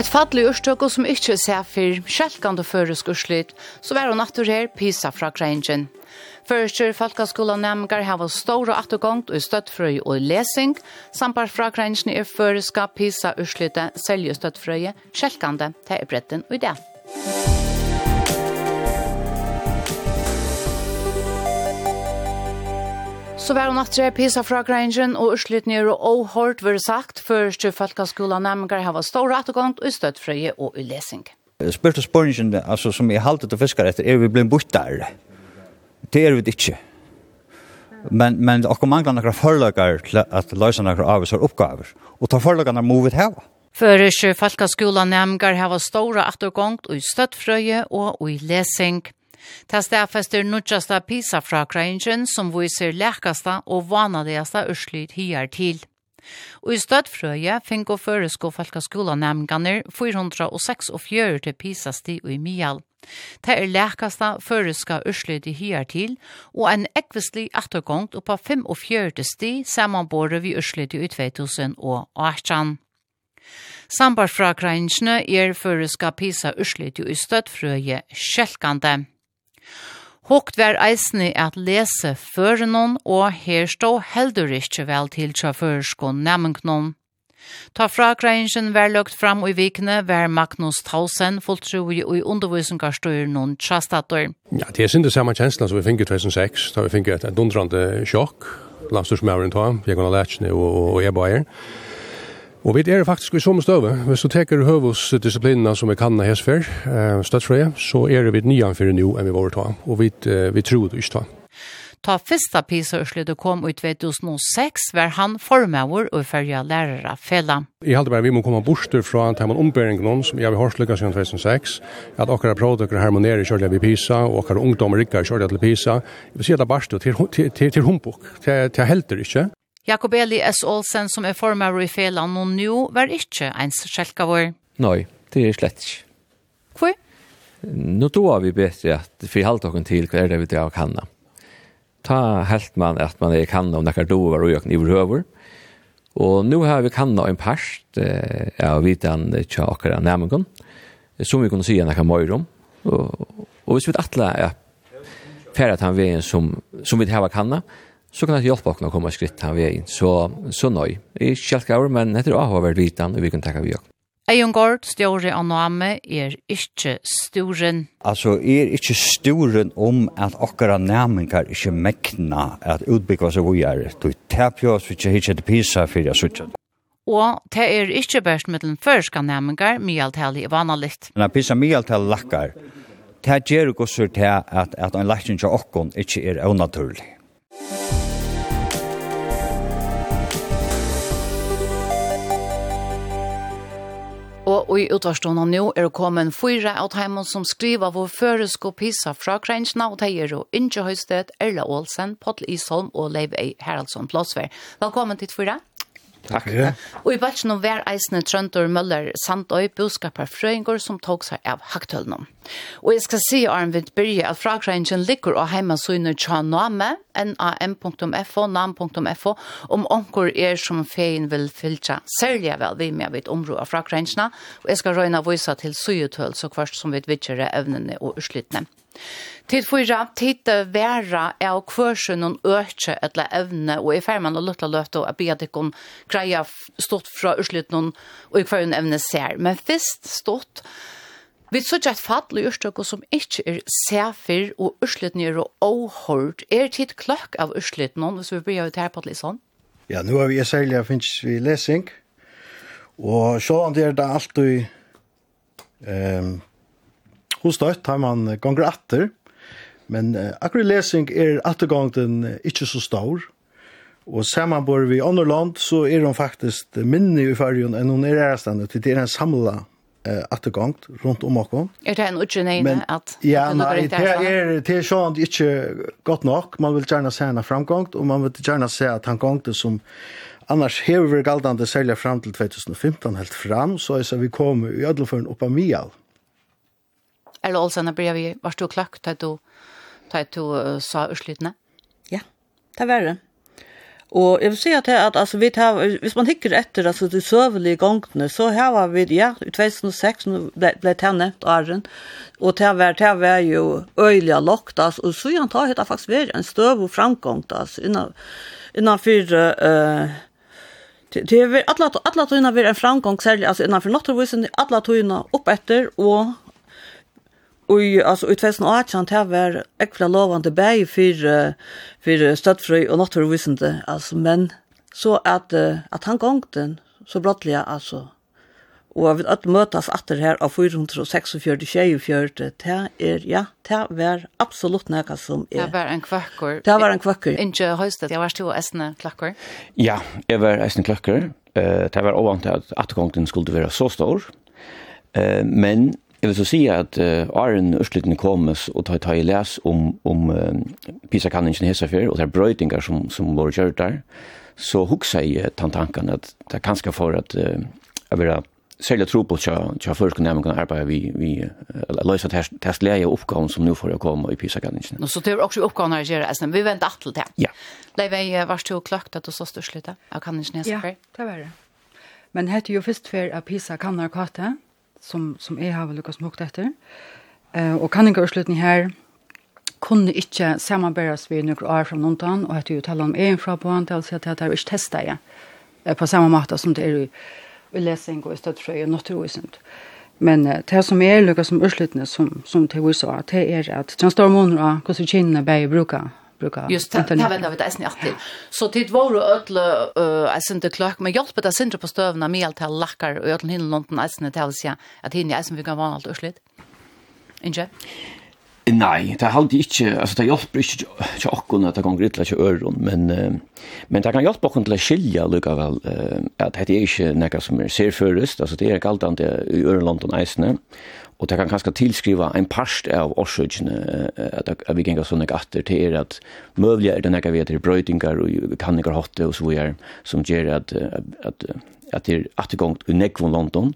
Et fadlig urstøk som ikke ser for skjelkende føresk urslit, så var hun atter her pisa fra Grangen. Førster Falkaskolen nemmer har vært store attergångt og støttfrøy og lesing, samt fra Grangen er føreska pisa urslitet selje støttfrøy, skjelkende til er bretten og ideen. Så var hun at tre pisa fra Grangen, og urslutten gjør og hårdt var sagt, før Stjøfalkaskolen nemmer har hava stor rettegånd og støttfrøye og ulesing. Spørste spørningen, altså, som jeg halte til fiskar etter, er vi blitt bort der? Det er vi ikke. Men, men akkur manglar några forlagar til at några av oss oppgaver, og ta forlagarna må vi hava. Føres Falkaskolen nemmer har vært stora ettergånd og støttfrøye og i lesing. Ta stafester nutjasta pisa fra kraingen som viser lekasta og vanadigasta urslyd hier til. Og i støttfrøye finko føresko og 446 til pisasti og i mial. Det er lekasta føreska urslyd i hier til, og en ekvistlig attergångt oppa 45 sti samanbore vi urslyd i 2018. Sambarsfrakrainsene er føreska pisa urslyd i støttfrøye sjelkande. Hukt var eisne at lese førenon, og her stå heldur ikkje vel til tja førskån nemmenknon. Ta fra kreinsen var løgt fram i vikene, var Magnus Tausen fulltroi i undervisningarstøyr noen tjastator. Ja, det er sinde samme kjensla som vi finner i 2006, da vi finner et dundrande sjokk, landstyrsmøveren ta, jeg kunne lært og, og Ebaer. Og Og vi er faktisk i samme støve. Hvis du teker høvåsdisciplinen som vi kan hest før, støttfrøye, så er vi nyan for nå enn vi var ta. Og vi, vi tror det ikke ta. Ta fyrsta PISA-ørslet kom ut ved 2006, var han formavur og fyrja lærere fela. Jeg halte bare vi må komme bort fra en man ombering noen som jeg har hørt lykkes siden 2006, at okkara produkter harmonerer kjørlig ved PISA, og okkara ungdommer rikker kjørlig til PISA. Jeg vil si at det er bare til, til, til, til humbok, til, til helter ikke. Jakob Eli S. Olsen, som er formar i felan og nå var ikkje eins skjelka vår. Nei, det er slett ikke. Hvor? Nå tror vi bedre at vi halte oss til hva er det vi drar av kanna. Ta helt man at man er kanna om nekkar dover og jøkken i vrøver. Og nå har vi kanna en parst eh, av vidan tja akkara nærmengon, som vi kunne sija nekkar møyrom. Og, og hvis vi atle er færa han veien som, som vi har kanna, så kan det hjelpe oss å komme skritt av veien. Så, så nøy. I kjelkaur, men etter å ha vært vitan, og vi kan takke vi også. Eion Gård, stjåre av Noame, er ikke storen. Altså, er ikke storen om at okkara nærmengar ikke mekna at utbyggva seg vi er. Du tapjer oss, vi ikke hittir til pisa fyrir jeg suttet. Og det er ikke best med den første nærmengar, mye i vanalikt. Men at pisa mye lakkar, det gjør gosser til at, at en lakking til okkon ikke er unaturlig. Og i utvarstående nå er det kommet fyra av heimen som skriver vår føresko pisa fra Krensjene, og det er jo Inge Høystedt, Erla Olsen, Pottel Isholm og Leiv E. Haraldsson Plåsver. Velkommen til fyra. Takk. Ja. Og i bætsjen om hver eisende Trøndor Møller Sandøy budskaper frøyngur som tog seg av haktølnum. Og jeg skal si, Arne Vindbyrje, at fragreinjen ligger og heima søgner tja name, nam.fo, nam.fo, om onker er som feien vil fylltja særlig vel vi med vidt områ av fragreinjena, og jeg skal røyna vise til søgetøl så kvart som vi vidtjere evnene og urslittene. Tid fyra, tid vera av kvörsen og økje etter evne, og i færman og luttla løft og be at ikon greia stått fra urslutnån og i kvörsen evne ser. Men fyrst stått, vi så et fall i urslutnån som ikke er sefer og urslutnån og åhård. Er tid klokk av urslutnån, hvis vi blir ut her på litt sånn? Ja, nu har vi særlig, av finnes vi lesing, og sånn er det alltid um, Hon støtt har man ganger atter, men uh, akkurat lesing er attergangten ikke så stor, og samanbor vi andre land, så er hun faktisk minne i fargen enn hon er ærestandet, til det er en samla eh attergångt rundt om oss. Er det en utgenene at Ja, nei, det er det er sånn ikke godt nok. Man vil gjerne se en framgångt, og man vil gjerne se at han gångte som annars hever vi galdande selja fram til 2015 helt fram, så er vi kommer i ødelføren oppa mial. Eller Olsen, da ble vi, var du klokk til du, til du uh, sa urslytene? Ja, det var det. Og jeg vil si at, at altså, vi tar, hvis man hikker etter altså, de søvelige gongene, så her var vi, ja, i 2006 ble, ble det nevnt åren, og det var, det var jo øyelig lagt, altså, og så gjerne tar det faktisk vært en støv og framgång, altså, innan, innanfor, uh, det er alla alla tøyna ver en framgång særlig alltså innanför naturvisen alla tøyna upp efter och Og altså, i 2018 han var ekvla lovande för for, for och og naturvisende, altså, men så at, at han gongten, så brottliga alltså og vi at møtas atter her av 446 24, det er, ja, det var absolutt nekka som er. Det var en kvakkur. Det var en kvakkur. Inge Høysted, jeg var stå esne klakkur. Ja, jeg var esne klakkur. Uh, det var ovant at atgongten skulle være så stor, uh, men Jeg vil så si at uh, Arjen Ørslitten kommes og tar tar i les om, om uh, Pisa-kanningen Hesafer og det er brøytinger som, som var kjørt der, så huksa jeg uh, den tanken at det er kanskje for at uh, jeg vil ha særlig tro på at jeg først kunne kunne arbeide vi, vi uh, løse testleie oppgaven som nå får jeg komme i Pisa-kanningen. Så det er også oppgaven her i Gjerasen, vi venter alt til det. Ja. Leiv, var det jo klart at du så størst litt av kanningen Hesafer? Ja, det var det. Men hette jo først for at Pisa kan narkate, som, som jeg har lukket smukt etter. Uh, og kanningaurslutning her kunne ikke samarbeides vi noen år fra noen og etter jo tala om en fra på en til å si at det er ikke testet på samme måte som det er i, i lesing og i støttfrøy og naturvisent. Men uh, det som er lukket som urslutning som, som til USA, det er at transportmåner og hvordan kinnene bare bruker bruka Just det, det vända vi det är till. Så tid var det ödle eh är inte klok men hjälp det synd på stövna med allt här lackar och ödlen hinner någonting är inte till sig att hinner är som vi kan vara allt urslit. inte Nei, det er alltid ikke, altså det hjelper ikke til åkken at det kan ytla til øren, men, men det kan hjelpe åkken til å skilja lukka uh, at det er ikke nekka som er serførest, altså det er galdande i Ørland og eisne, og det kan kanskje tilskriva en parst av årsøkjene at, at vi gengar sånne gatter til er at mulig er det nekka vi etter brøytingar og kanningar hotte og så videre, som gjør at, at, at, at det er attergångt i nekvon London,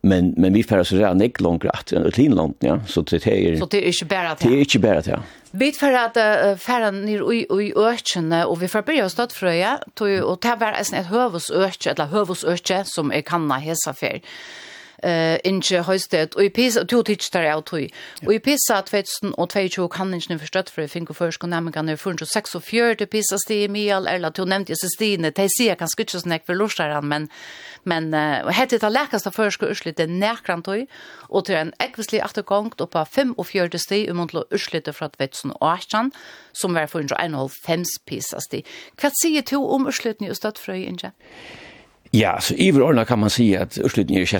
men men vi färdas så där nick långt rätt i Finland ja. Så det är så det är inte bara det är inte bara det Vi för att uh, färra ner i i örkene och vi får börja stad fröja tog och det var ett hövosörke eller hövosörke som är kanna hesa för eh inche høystet og i pisa to teach der out og i pisa 2022 kan ikkje forstått for fink og først kan er 446 pisa sti Emil eller to nemnt Jesus Stine te sier kan skutsa snakk for lorsar men men hette ta lækast for skal urslite nærkrant og og til en ekvisli attergangt oppa 45 sti um til urslite fra 2018 som var 451 pisa sti kvat sier to om urslitni og støtt frøy Ja, så i vår kan man si at Ørslutten er i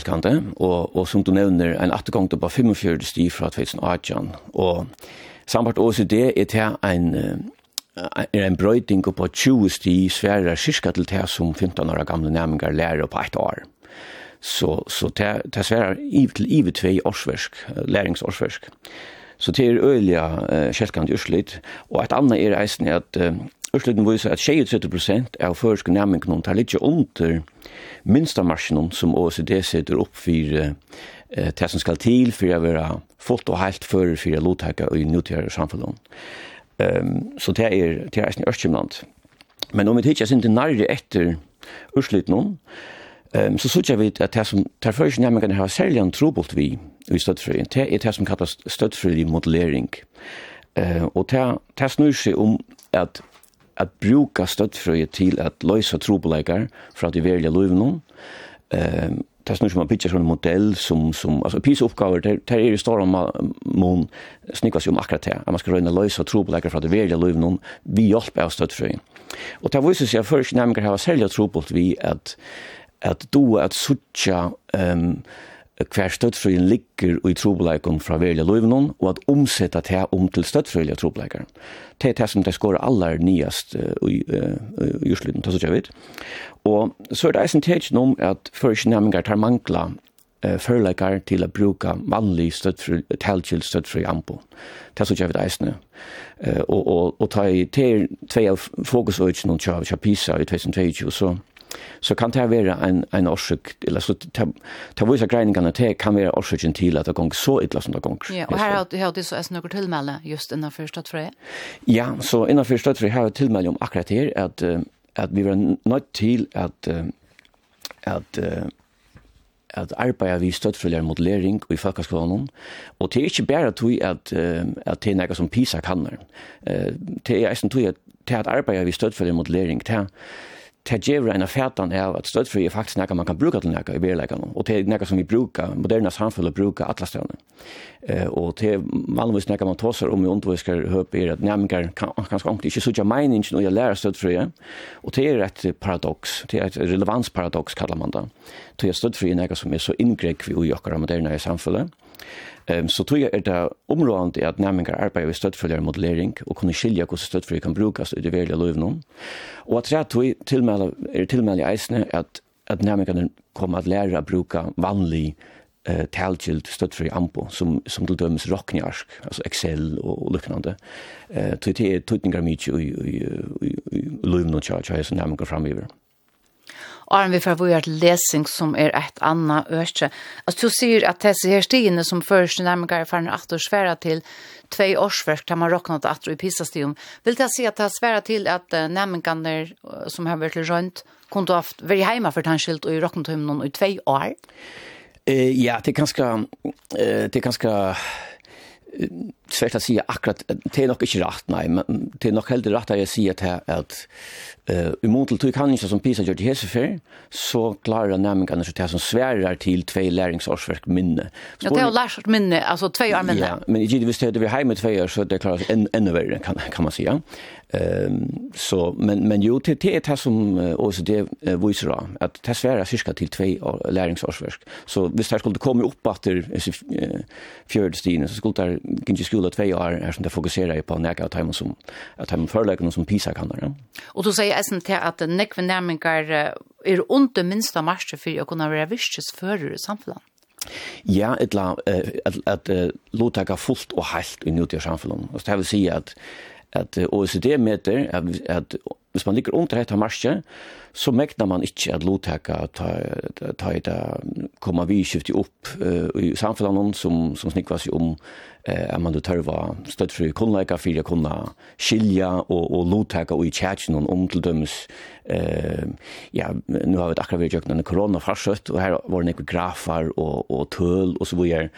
och, og, og som du nevner, en attergang på 45 sti fra 2018. Og samvart OECD er til en, er en brøyding på 20 sti svære kyrka til det som 15 år gamle nærmengar lærer på ett år. Så, så det, det svære til ivet tvei årsversk, læringsårsversk. Så det er øyelig uh, kjelkante Ørslut, og et annet er eisen at uh, Ørslutten viser at 70% av føreske nærmengen tar litt under minstamarsjonen som OECD setter opp for eh, det som skal til for å være fullt og helt før for å lottake i nødgjøre samfunnet. Um, så det er, det er en ikke Men om vi tidsjer sin til nærre etter Ørslutten, um, så sier vi at det som tar føreske næmingen har særlig en trobult vi i støttfrøyen, det er det som kalles støttfrøylig modellering. Uh, og det, det snur seg om at at bruka støttfrøye til at løysa trobeleikar fra at de verlige løyvnum. Um, det er snur som man pitcher sånn modell som, som altså pisa oppgaver, det der er i stor om man snikker seg om akkurat det, at man skal røyne løysa trobeleikar fra det verlige løyvnum, vi hjelp av støttfrøye. Og det viser seg at først nærmere har særlig trobult vi at, at du at suttja um, hver støttfrøyen ligger i trobeleikon fra velja løyvnån, og at omsetta det om til støttfrøyla trobeleikar. Det er det som det skår aller nyast i jursliden, det er så Og så er det eisen tegjen om at førkjennemmingar tar mangla førleikar til å bruka vanlig støttfri, telkjell støttfri ambo. Det er så kjøvet eisne. Og, og, og ta i til tve av fokusøyden og tja pisa i 2022, så så kan det være en, en årsøk, eller så ta, ta vise greiningene til kan være årsøkken til at det går så illa som det går. Ja, og her har du så er noen tilmelde just innenfor støttfrøy? Ja, så innenfor støttfrøy har jeg tilmelde om akkurat her at, at vi var nødt til at at at arbeida vi støttfølger modellering i folkeskolen, og det er ikke bare tog at, at det er noe som PISA kan. Det er en tog at det at arbeida vi støttfølger modellering, det er det gjør en fätan av at støttfri er faktisk noe man kan bruka til noe i verkligheten og det er noe som vi brukar moderna samfunnet brukar alle stedene. Eh och det vanligvis noe man tåser om i undervisker høp er at nämningar kan kanske ikke inte så meningen menar inte när støttfri, og det er et paradox det er et relevansparadox kallar man det. Det är støttfri er noe som er så inngrekk vi och jobbar moderna i samhället Ehm så tror jag det området är att nämningar arbetar med stödföljare modellering och kunna skilja hur stödföljare kan brukas i det verkliga livet. Och att jag tror tillmäla är tillmäla isne att att nämningarna kommer att lära att bruka vanlig eh talgilt stödfri ampo som som till döms rocknjarsk alltså excel och liknande eh till till tutningar mycket i i i lövnon charge har som nämner framöver. Arne, vi får vår lesing som er et annet øke. Altså, du sier at disse her stigene som først nærmere er ferdig at du sværer til tve årsverk, da man råknet at du i pisastien. Vil det si at det sværer til at nærmere som har vært rundt, kunne du haft vært hjemme for tanskilt og i råknet til noen i tve år? Uh, ja, det er ganske... Uh, det er ganske svært å si akkurat, det er nok ikke rett, nei, men det er nok heller rett at jeg sier til at uh, imot til tog kan ikke som Pisa gjør til Hesefyr, så klarer nærmengene seg til som sværer til tve læringsårsverk minne. Ja, det er jo læringsårsverk minne, altså tve år minne. Ja, men ikke hvis det er vi hjemme tve år, så det klarer en, enda verre, kan, kan man si, ja. Ehm så men men jo till det här som OECD visar då att det svärar cirka till två läringsårsverk. Så hvis det skulle komma upp att det fjärde stien så skulle det kanske skola två år här som det fokuserar på näka att hemma som att hemma förlägen som PISA kan där. Och då säger SNT att näkven närmingar är under minsta marsch för att kunna vara visst för samfundet. Ja, etla at at lotaka fullt og heilt i nutida samfunn. Og det vil si at at OECD meter at, at hvis man ligger under dette marsje, så mekner man ikke at lotteka ta, ta i det kommer vi skiftet opp uh, i samfunnet som, som snikker seg om uh, at man tørva støtt for kunnleika for å kunne skilja og, og lotteka og i tjætjen om til dømes uh, ja, nu har vi akkurat vært gjøkken en korona og her var det nekker grafar og, og tøl og så videre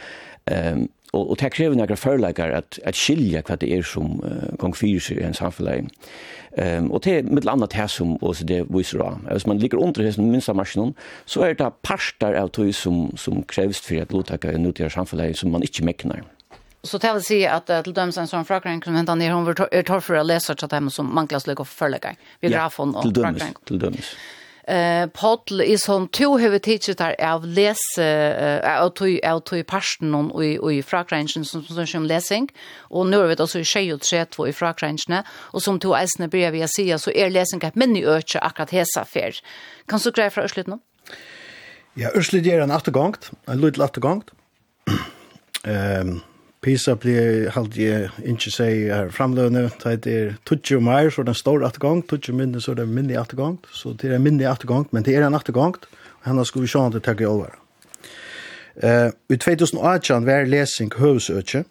um, og, og tek krever några førleikar at at skilja kvat det er som uh, gång fyra i en samfällig. Um, og te med landa te som og så det viser då. Hvis man ligger under den minsta maskinen så er det parter av tøy som, som krevst for at lotaka i nutida samfelag som man ikkje meknar. Så det vil si at uh, til dømes en sånn frakring som händer ned, hun är torr for å lese til dem som man kan släcka förläggar. Vi grafon og frakring. Ja, till döms. Till döms eh Paul är som två huvudtitlar där av läs eh att ju att ju passion och i i frakrangen som som som läsning och nu vet alltså tjej och tre två i frakrangen och som två äsna brev vi ser så är läsning att men i öch akkurat hesa för kan så grej för öslet nu Ja, öslet är en återgångt, en liten återgångt. Ehm Pisa blir halt je ikke seg er framlønne, det er 20 mer, så den står attergang, 20 minne, så den minne attergang, så det er en minne attergang, men det er en attergang, og henne skulle vi sjå han til takke i over. Uh, I 2018 var lesing høvesøkje,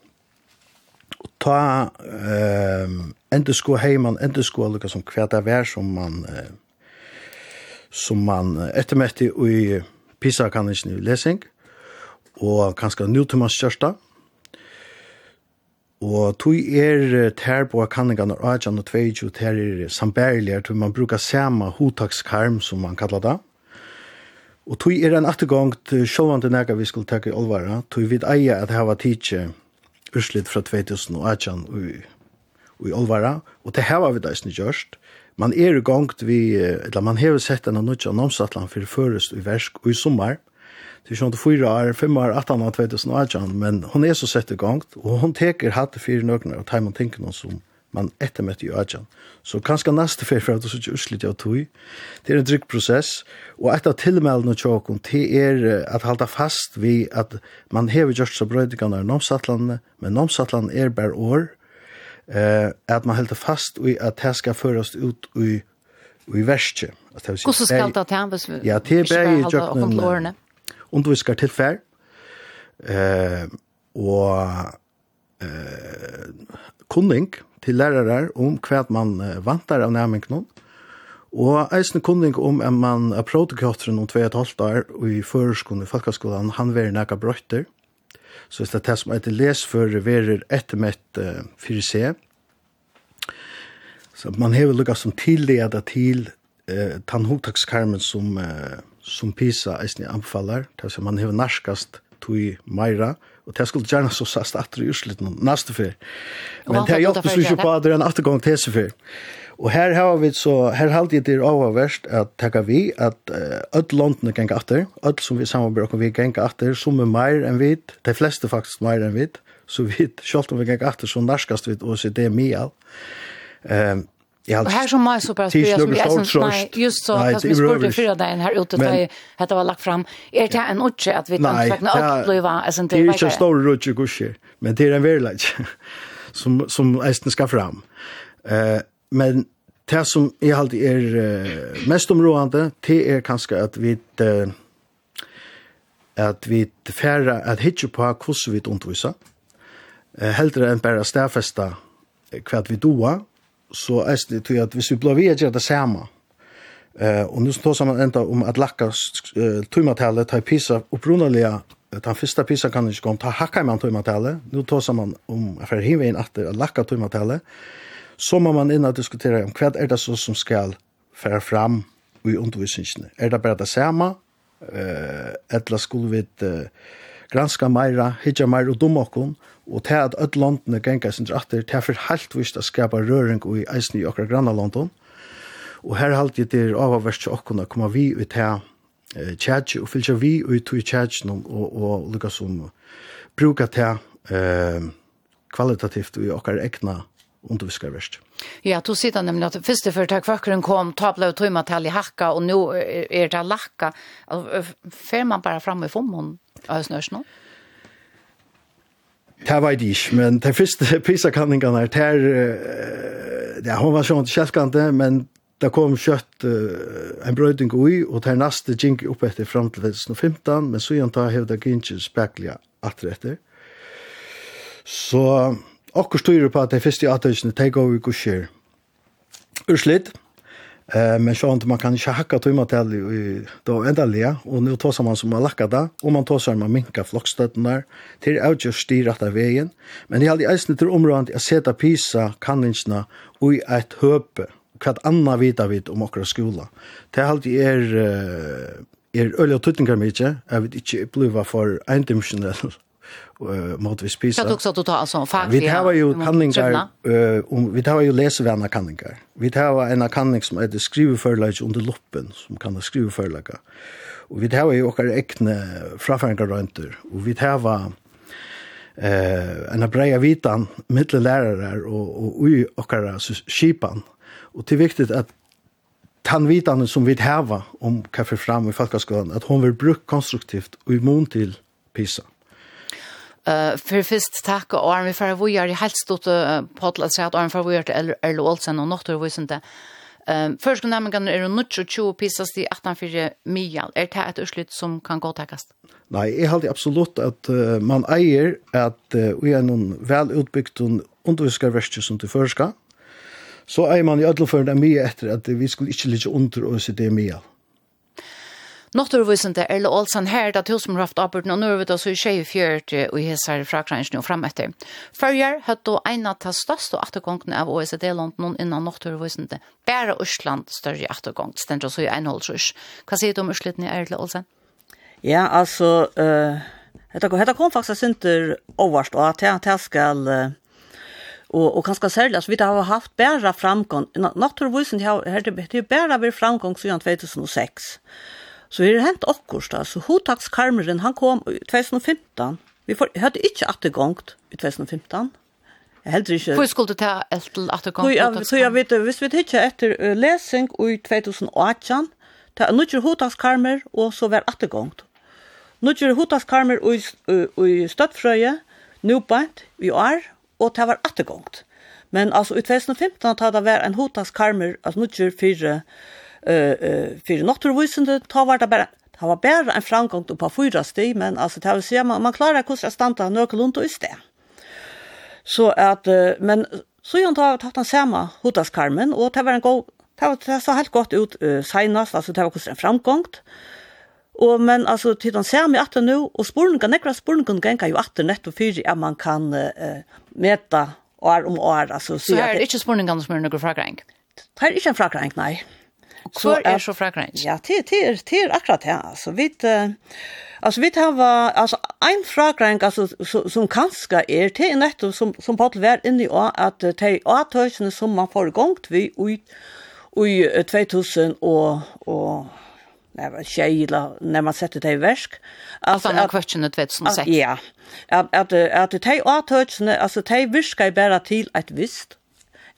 og ta uh, enda sko heimann, enda sko lukka som hva det var som man, uh, som man ettermette i Pisa-kanningsen i lesing, og kanskje nutumans kjørsta og Og tui er tær på kanningan og ajan og tveitju tær er sambærligare, tui man brukar sama hotakskarm som man kallar det. Og tui er en attergångt sjåvande nega vi skulle teka i olvara, tui vid eia at hava tidsi urslit fra 2000 og ajan og i olvara, og det hava vi daisni gjørst. Man er i gongt vi, eller man hever sett enn av nudja nomsatlan fyrir førest i versk og i sommar, Det er ikke fyra år, fem år, 18 år, 2018, men hon er så sett i gang, og hon teker hatt fyrir nøkner, og tar man tenker noen som man ettermøtte i Ajan. Så kanskje neste fer for at det ikke utslitt av tog. Det er en trygg prosess, og et av tilmeldene tjåkon, til er at halda fast vi at man hever gjørst så brøydingene av Nomsatlandene, men Nomsatlandene er bare år, eh, at man helder fast i at det skal føres ut i, i verset. Hvordan skal det til? Ja, det er bare i tjåkon underviskar tilfær, eh, og eh, kunning til lærarar om hva man vantar av nærmengen, og eisen kunning om en man av protokotteren om 2,5 år og i føreskolen i Falkaskolan, han veri nekka brøyter, så det er det som heter lesføre verer ettermett uh, 4C. Så man hever lukka som tillega til uh, tannhotakskarmen som uh, som PISA eisne anbefalar, det som man hever narskast tui meira, og det skulle gjerne så sast atter i litt neste fyr. Men det hjelper så ikke på at det er en attergång til seg fyr. Og her har vi så, her halte jeg det er oververst at takka vi at öll landene geng atter, öll som vi samarbeider og vi geng atter, som er meir enn vi, de fleste faktisk meir enn vi, så vi, selv om vi geng atter, så narskast vi og så det mye alt. Um, Ja, och här som man så bara spyr som jag som nej just så att vi skulle förra där här ute där hade var lagt fram. Är det en utche att vi kan faktiskt upp bliva alltså inte det är ju stor utche gusche men det är en verklighet som som ästen ska fram. Eh men det som är allt är mest områdande det är kanske att vi uh, att vi färra att hitcha på hur vi undervisa, uh, hellre än bara stäfesta kvart vi doa så är det til att hvis vi blir ved att det samma. eh, och nu står man ända om att lacka uh, tøymatallet tar pisa att den första pisa kan inte gå ta hacka man tumatalet. Nu tar man om för himveien att lacka er så må man inn og diskutere om hva er det så som skal fære fram i undervisningene. Er det bare det samme, eh, eller skulle vi granska meira, hitja meira og dumme okkur? Og til at öll landene genga sin dratter, til at for helt vist å skapa røring i eisen i okra granna London. Og her halte jeg til avavverst til okkurna koma vi ut til eh, tjadj, og fylgja vi ut til tjadj og, og lukka som bruka til eh, kvalitativt i okkar egna underviskarverst. Ja, då sitter nämligen att första företag fackren kom, tabla och tøyma til i hakka, og nå er det lacka. Fer man bara fram i fommen av snörsnån? Det var det ikke, men det første PISA-kanningene her, det er, ja, hun var sånn kjelkende, men det kom kjøtt uh, en brøyding ui, og det er neste gikk opp etter frem til 2015, men så igjen tar hevda gikk spekler atter etter. Så akkur styrer på at det første atøysene, det går vi går skjer. Urslitt, Eh men så inte man kan inte hacka tumma till i då ända le och nu tar man som har lackat där och man tar man minka flockstötten där till out just styr rätta vägen. Men det är alltid isen området att sätta pisa kaninna och i ett höpe kvart anna vita vit om okra skola. Det är alltid är er öliga tuttingar mykje, jeg vet ikke bliva for eindimensionell uh, måte vi spiser. Kan du også ta altså faglige? Vi tar jo kanninger, uh, vi tar jo lesevenner kanninger. Vi tar en kanning som heter skriveførlag under loppen, som kan skriveførlaga. Og vi tar jo okkar ekne fraføringarøynter, og vi tar jo eh en breia vitan mittle lærarar og og ui okkara skipan og til viktigt at tan vitan som vi hava om kaffe fram i folkaskolan at hon vil bruk konstruktivt og i mån til pisa. Uh, for først takk, og Arne, for vi er helt stått uh, på til å si at Arne, for vi er til Erle er Olsen og Nåttur, vi synes det. Um, uh, først og nærmengene er jo 20 pisas de 18-4 mye. Er det et utslutt som kan gå takkast? Nei, jeg halte absolutt at uh, man eier at uh, vi er noen vel utbygd og underviskar som til førska. Så eier man i alle førende mye etter at vi skulle ikke lytte under oss mye. Mm. Nåttorvisende Erle Olsen her, det er som har haft avbørten, og nå er vi da så i tjej fjørt og i hesser fra Kransjen og frem etter. Førjer har da en av de største attergångene av OECD-landene innan nåttorvisende. Bære Østland større attergång, stendt også i enholdsrørs. Hva sier du om Ørslittene, Erle Olsen? Ja, altså, uh, dette kom faktisk ikke overst, og at jeg skal... Uh, og og kanskje særlig alltså vi har haft bæra framgång naturligtvis har det har bæra vi framgång sedan 2006 Så er det hent okkurst, altså hotakskarmeren, han kom i 2015. Vi får, hadde ikke attergångt i 2015. Jeg heldur ikke... Hvor skulle du ta etter attergångt? Ja, så jeg vet, hvis vi ikke etter lesing i 2018, ta er nødvendig hotakskarmer, og så var attergångt. Nødvendig hotakskarmer i, i støttfrøye, nubant, i år, og ta var attergångt. Men altså, i 2015 ta det var en hotakskarmer, altså nødvendig fire uh, för naturvisande ta vart bara Det var bara en framgång på fyra steg, men alltså det vill säga man, man klarar kustra stanta nökelunt och det Så att, men så jag har tagit den samma hotaskarmen och det var en god, det, var, det så helt gott ut uh, senast, alltså det var hvordan en framgångt. Og, men altså, til den ser meg atter nå, og spurningen, nekra spurningen gengar jo atter nettopp fyrir at man kan uh, meta år om år. Altså, så, så er det ikke spurningen som er noe fragreng? Det er ikke en fragreng, nei. Nei. Så er så fragrens? Ja, det, det, er, det er akkurat det. Altså, vi, alltså vi har alltså en fragrens alltså som, kanske är er, det som, som på var inne i, att det er avtøysene som man får igång vi ut i 2000 och og nei, tjejla, når man sätter det i versk. At han har som 2006? Ja, Att at, at, at de avtøysene, altså de virker bare til et visst,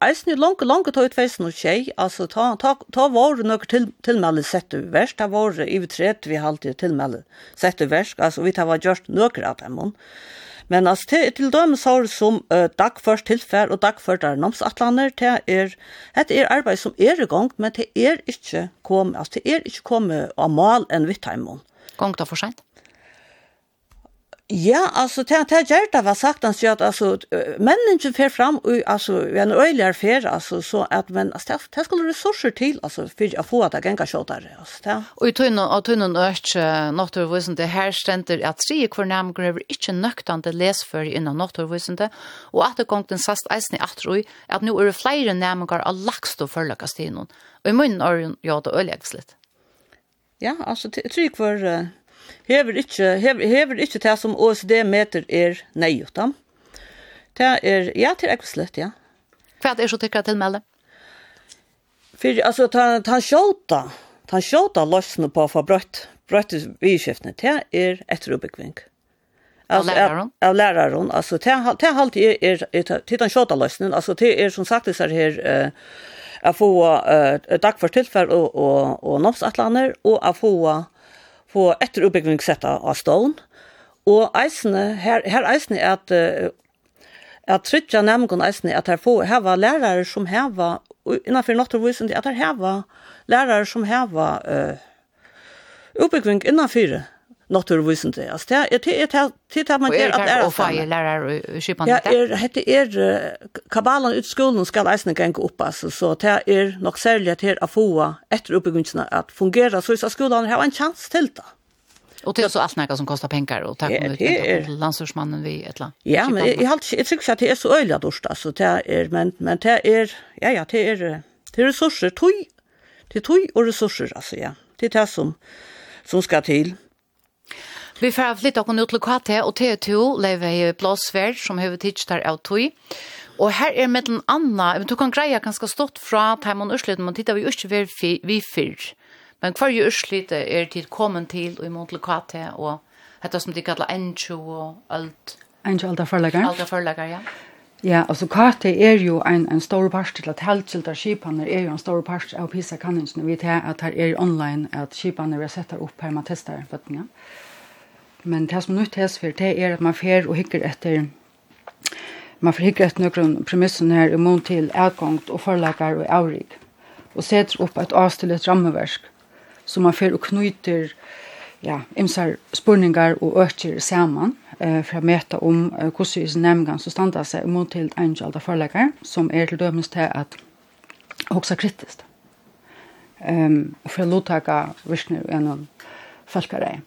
Eisen i langt, langt tog ut feisen og tjei, altså ta, ta, ta var nøkker til, tilmelde sett over verst, ta var ivetret vi halte tilmelde sett over verst, altså vi ta var gjørst noe av dem. Men altså til, til dem så er det som uh, dagførst tilfær og dagført er namsatlaner, det er, det er arbeid som er i gang, men det er ikke kommet, altså det er ikke kommet av mal enn vitt heimån. Gongt av for sent? Ja, alltså det här Gerda var sagt han att alltså människan fer fram och alltså vi en öjligare fer alltså så att men alltså det skulle resurser till alltså för att få att gänga tjotar alltså det. Och i tunnan av tunnan naturvisen, det här ständer att tre kvar namn gräver inte läs för innan naturvisande och att det gång den sast eisen i att roi att nu är det flera namn går av laxto förlökast i någon. Och i munnen är det öjligaksligt. Ja, alltså tre kvar hever ikkje, hever, hever ikkje det som OECD meter er neiutan. Det er, ja, til er ekkert ja. Hva er det så tykker til melde? For, altså, ta, ta sjåta, ta sjåta løsene på for brøtt, brøtt vidskiftene, det er etter ubyggving. Av læreren? Av læreren, altså, det er alltid er, er, til den sjåta løsene, altså, det er som sagt det er her, uh, å få uh, dagført tilfell og, og, og, og og å få på etter utbygging sett av stån. og eisene, her, her eisene er at at tryggja nemgon eisene at her få heva lærare som heva innanfor naturvisen at her heva lærare som heva uh, uppbyggning innanfor naturvisende. Altså, det er det, er, det er man gjør at det er sånn. lærer skipene det? Ja, det er, er kabalen ut skolen skal eisene gjenge opp, altså, så det er nok særlig at her få etter oppbyggelsene at fungere, så hvis skolen har en chans til det. Och det är så allt näka som kostar pengar och tack om det landsursmannen vi ett land. Ja, men jag har inte tyckt att det är så öliga dorst alltså det är men men det är ja ja det är det är resurser toj. Det toj och resurser alltså ja. Det är det som som ska till. Vi får flytta oss ut til KT, og T2 lever i Blåsvær, som har tidstar av tog. Og her er med den andre, men du kan greie ganske stått fra Taimon Ørsliden, men tittar vi ikke ved vi fyr. Men hver jo Ørsliden er tid kommet til, og imot mån til og dette som de kallar N2 og alt. N2 alt er forlegger. Alt er forlegger, ja. Ja, altså Kate er jo en, en stor part til at heltkjeltar skipaner er jo en stor part av PISA-kanningene. Vi vet at her er online at skipaner er settet opp her med testar føttene. Ja. Men det som nytt hes for det er at man fer og hikker etter man får hikker etter noen premisser her om til till og och og avrik og setter opp et avstil et rammeversk som man fer og knyter ja, imsar spurningar og økker saman eh, for å møte om eh, hvordan i nemgan så standa seg mån til en av forlagar som er til dømes til at hoksa kritisk um, for å lottaka virkner gjennom folkarei.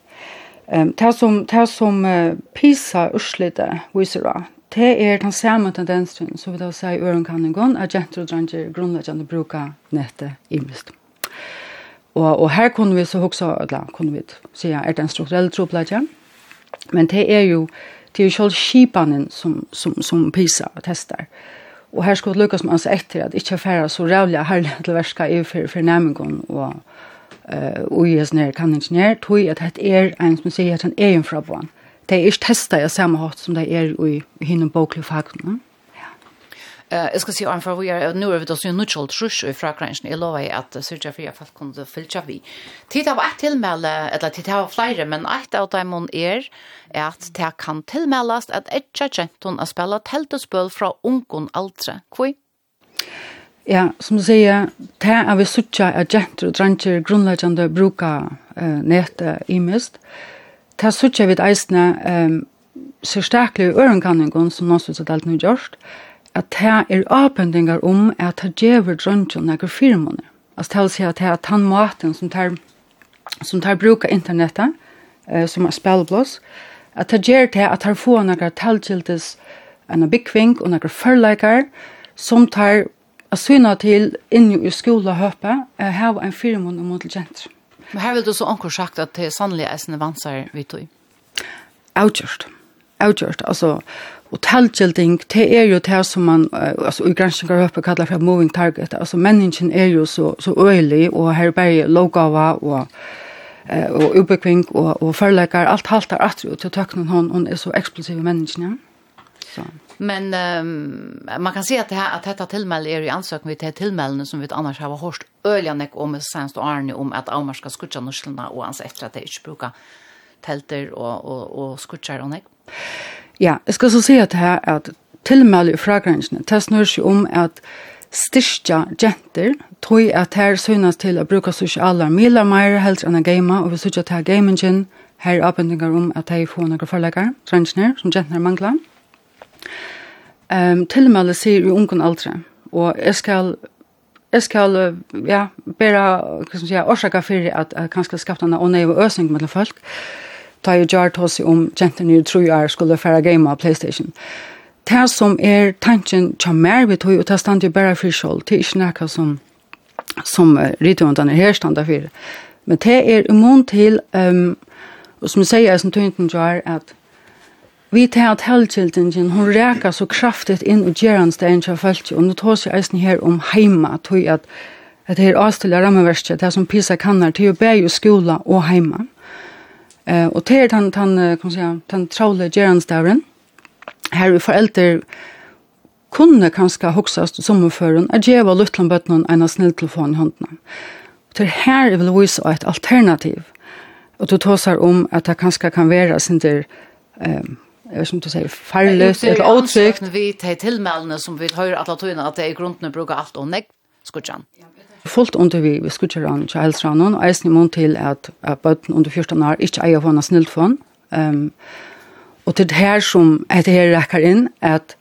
Ehm det som ta som pisa urslite visera. Det är den samma tendensen så vi då säger öron kan gå att gentle och dranger grundläggande bruka nätet i mist. Och och här kunde vi så också eller kunde vi säga är det en strukturell troplägga. Men det är ju det är ju själv skipanen som som som pisa testar. Och här skulle Lukas man alltså efter att inte färra så rävliga härliga till värska i för för nämngon och eh och jag snär kan inte när tog att det är en som säger att han är en från. Det är inte testa jag samma hårt som det är i hinner boklig faktorn. Eh, jag ska se om för vi är nu över det ju neutral trusch i Frankrike i lov att Sergio Fria fast kunde filcha vi. Titta på att tillmäla eller titta på flera men ett av dem hon är är att det kan tillmälas att ett chatten att spela tältespel från onkon alltså. Kvui. Ja, som du sier, det er vi sutja at jenter og dranger grunnleggende bruka uh, netet i mist. Det er sutja vid eisne um, sérstaklig ørenkanningen som nåsutset alt nu gjørst, at det er avbendingar om at det gjør dranger nekker firmaene. Altså det vil si at det er den tannmaten som tar, som tar bruk av internettet, eh, som er spillblås, at det gjør det at det får noen tilkjeltes en byggving og noen førleikar, som tar Jeg syna til inni i skolahøpet, jeg har en firmon om modell jenter. Men her vil du så anker sagt at det er sannelig er sine vansar vi tog? Outgjørst. Outgjørst. Altså, hotellkjelding, det er jo det som man, altså, i granskninger høpet kallar for moving target. Altså, menneskjen er jo så, så øylig, og her er bare lovgava og eh och ubekvink och och förlägger allt haltar att till töknen hon hon är så explosiv människan. Så. Men um, man kan se att det här att detta tillmälle är i ansøkning vi det tillmällen som vi annars har hørt öljanek om senst och Arne om att Aumar ska skutsa norslorna och hans efter att det ikke brukar telter och, och, och skutsar og nek. Ja, jeg ska så si att det här att tillmälle i fragrensene det snur seg om att styrstja jenter, tog at her synas til å bruke sosiale miler mer helst enn å game, og vi synes at her gamingen, her avbendingar om at de får noen forlegger, trengene, som jenter mangler. Mm Ehm um, tilmelde sier i ungen aldre. Og jeg skal jeg skal ja, bæra, hva skal jeg, årsaka for at jeg kanskje skapte en ånei og øsning med folk. Ta jo jar tås om jentene i tro jeg skulle færa game av Playstation. Det som er tanken tja mer vi tog, og det stand jo bæra for sum det er ikke nekka som, som uh, her standa for. Men det er immun til, um, og som jeg sier, som tøynden at vi tar at helgjeltingen, hun reker så kraftigt inn og gjerans det til kjafelt, og nå tar seg eisen her om heima, tog at at det er avstille rammeverset, det er som PISA kannar, det er jo i skola og heima. Eh, og det er den, den, kan man säga, den tråle gjerranstavren, her vi foreldre kunne kanskje hoksast sommerføren, at djeva luttlandbøttene en snill snilltelefon i håndene. Og det her er vel vise et alternativ, og du tåsar om at det kanskje kan være sin der, eh, jag som du säger farlöst eller otsikt. Vi tar tillmällen som vi hör alla tøyna att det i grunden brukar allt och nej skutjan. Fullt under vi vi skutjar an childsranon och eisen mun till att att bøtten under 14 år inte eier hon snilt från. Ehm um, och det här som det här räcker in att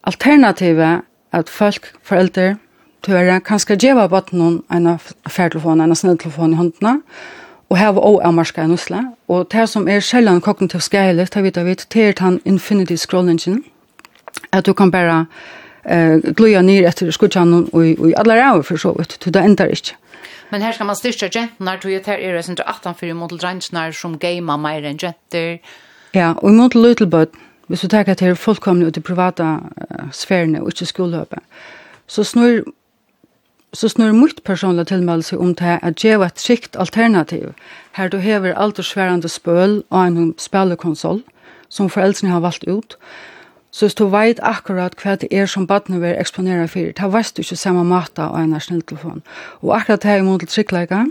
alternativet att folk föräldrar tyvärr kanske geva bøtten en affärtelefon en snilltelefon i handen og hava og amarska en usla. Og det som er sjeldan kognitiv skeilig, det vet vi, vet, det er den infinity scrollingen, at du kan bare eh, gløya nir etter skutjan og, og i alle ræver for så vidt, du det ender ikke. Men her skal man styrka jentnar, tog jeg ter er det 18 fyrir mot drangnar som gamer mer enn jenter. Ja, og mot but hvis du tenker at det er fullkomne ut i privata uh, sfærene og ikke skolehøpet, så snur så snur mitt personliga tilmeldelse om det at ge ett skikt alternativ, her du hever aldersværende spøl og en spelkonsol som föräldrarna har valt ut, så du vet akkurat hva det er som badene vil eksponere for, da vet du ikke samme mat av en snilltelefon. Og akkurat det er imot til tryggleika,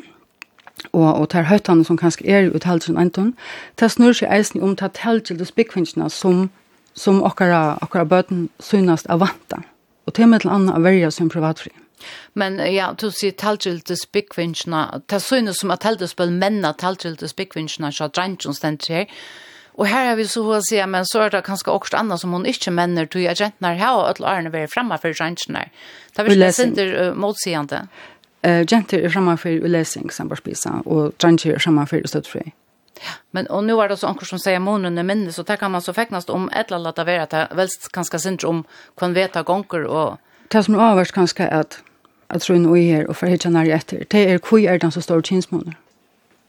og og det er høytene som kanskje er ut halsen enten, det snur seg eisen om til teltil de spikvinchna som som okkara okkara bøtten synast avanta og til med til anna verja som privatfri Men ja, du sier talgildes byggvinnsna, det synes som at talgildes menna talgildes byggvinnsna, så drengtjons den her, Og her har vi så å si, men så er det kanskje også annet som hun ikke mener, tog jeg jentene her, og alle årene være fremme for jentene. Det er virkelig ikke sinter uh, motsigende. Uh, jenter er fremme for ulesing, som bare spiser, og jenter er fremme for støttfri. Ja, Men og nå er det så anker som sier månene minne, så det kan man så feknast om et eller annet av at det vel kanskje sinter om hva han vet av gonger og... Det som er avhørst kanskje at at tro en i her og for forhitja nær etter, det er hvor er den som står kinsmåner.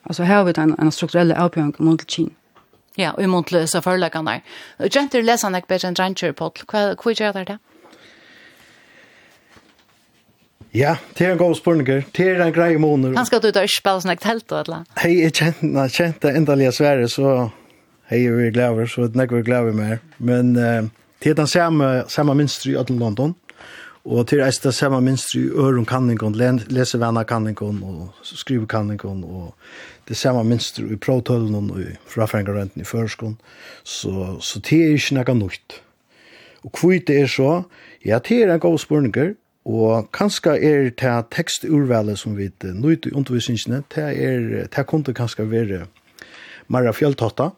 Altså her har vi den, en strukturelle avbjørn mot til kin. Ja, og mot til så forløkene der. Gjenter leser han ikke bedre enn Dranger, Paul. Hva gjør det det? Ja, det er en god spørning. Det er en grei måneder. Han skal du da ikke spille sånn telt, eller? Hei, jeg kjente, kjente endelig svære, så hei, vi er glad så det er ikke vi er glad mer. Men uh, det er den samme, samme minstry i London. Mm Og til eist det samme minstri i øren kanningon, lesevenna kanningon og skriver kanningon, og det samme minstri i provtølen og i frafrengarenten i førskon. Så, så det er ikke noe nytt. Og hvor det er så, ja, det er en god spørninger, og kanskje er det teksturvalet som vi nøyt i undervisningene, det er, det kunne kanskje være mer fjelltotta,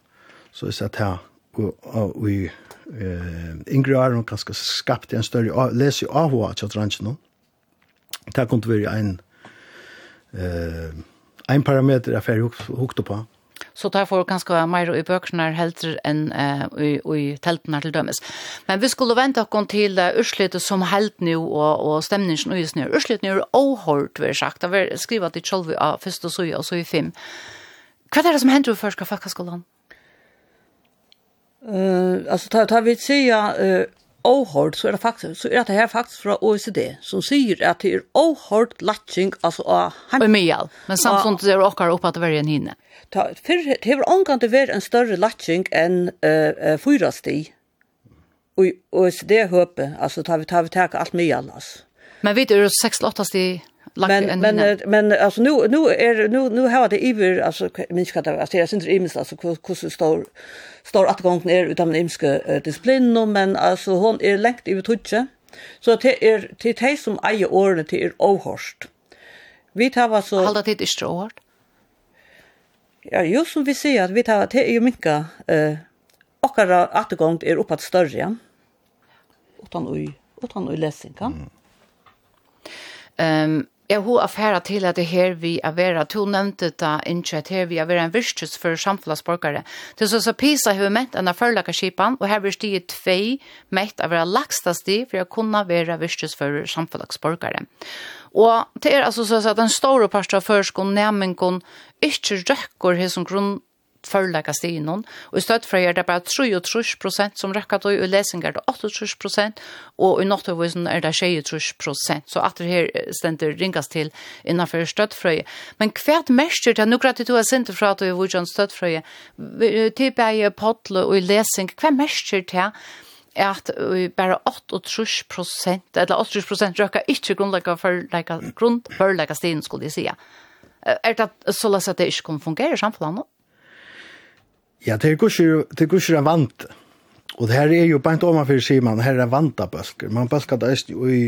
så jeg sier det og vi eh yngre år hon kanskje skapte en større lese av hva til ranchen no. Det kunne være ein eh ein parameter af er hukt på. Så tar får kanskje mer i bøkene helter enn i, i teltene til dømes. Men vi skulle vente oss til uh, som helt nå, og, og stemningen og just nå. Ørslet nå er åhårt, vi har sagt. Det vil skrivet til det av er første så og søye fem. Hva er det som hender du først av fakkaskolen? Uh, alltså tar tar vi säga uh, ohårt så är det faktiskt så är det här faktiskt från OECD som säger att det är ohårt latching alltså a hem. Och. Men samtidigt är det också upp att det är en hinne. Ta för det har angående varit en större latching än eh uh, uh, fyra sti. Och OECD hoppe alltså tar vi tar vi tar allt mejal alltså. Men vet du 6 8 sti men men men alltså nu nu är nu nu har det iver alltså minskar det alltså jag syns det ims alltså hur stor stor att gången är utan imske uh, disciplin men alltså hon är längt i tutje så det är det som eier årene till er ohorst vi tar vad så hålla det i stråt ja just som vi ser att vi tar det är ju minka eh och att gången är uppåt större utan oj utan oj läsning kan ehm um, Jeg har affæret til at det her vi er vera, to nevnte da at her vi er vera en virkjøs for samfunnsborgere. Det er så PISA har vi mett enn av førlagerskipan, og her vil stiget tvei mett av vera lagsta sti for å kunne vera virkjøs for samfunnsborgere. Og det er altså så at den store parten av førskolen, nemingen, ikke røkker her som grunn förlägga stinon och i stöd för er det bara 33 procent som räcker då i läsningar det 83 procent och i nattövusen är det 23 procent. Så att det här ständer ringas till innanför stöd för men kvärt mäster det? Nu gratis du har sent för att vi vill ju stöd för typ är ju pottle och i läsning. Kvärt mäster det? At bara 38 prosent, eller 8 prosent røkker ikke grunnlegger for grunn, for legger stien, skulle jeg si. Er det så løs at det ikke kan fungere i samfunnet? Ja, det er kurser, det er kurser en vant. Og det her er jo bare ikke om man sier man, her er en vant av bøsker. Man bøsker det eist i,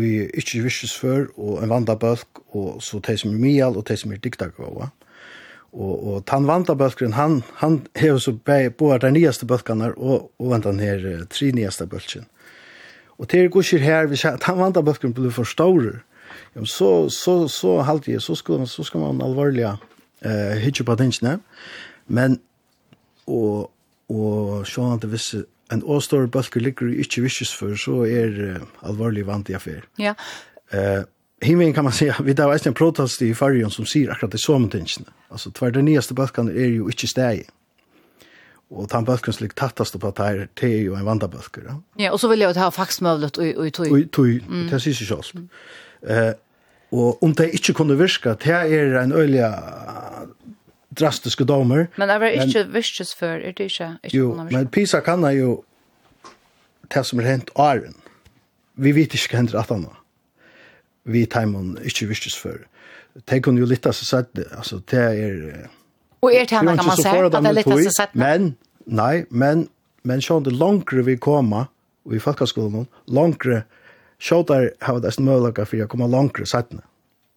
i ikke visses før, og en vant av bøsk, og så det som er mial, og det som er diktakva. Og, og den vant av bøskeren, han, han har så både de nyeste bølkene, og, og vant den her tre nyeste bølkene. Og det er kurser her, hvis han vant av bøskeren blir for stårer, ja, så, så, så, så halte jeg, så skal, så skal man alvorlig eh, hitje på tingene. Ja Men, og, og så han til visse, en åstår bølger ligger du ikke visses for, så er uh, alvorlig vant i affær. Ja. Uh, Himmen kan man säga, vi där var en protest i farion som säger akkurat det som tingene. Alltså tvär den nyaste bökan är ju inte stäj. Och ta bökan slik tattast på att här det är ju en vandaböcker. Ja? ja, och så vill jag ha faxmövlet och och tog. Och tog, det syns sig själv. Eh och om det inte kunde virka, det är en öliga drastiske domer. Men det var ikke virkes før, er det ikke? ikke jo, men Pisa kan jo det som er hent åren. Vi vet ikke hva hender at han Vi timen ikke virkes før. Det kunne jo litt av seg sett, altså det er... Og er det henne kan man se, at det er litt av seg sett? Men, nei, men, men sånn det langere vi kommer, og i folkeskolen, langere, sjåter har det mølager for å komme langere settene.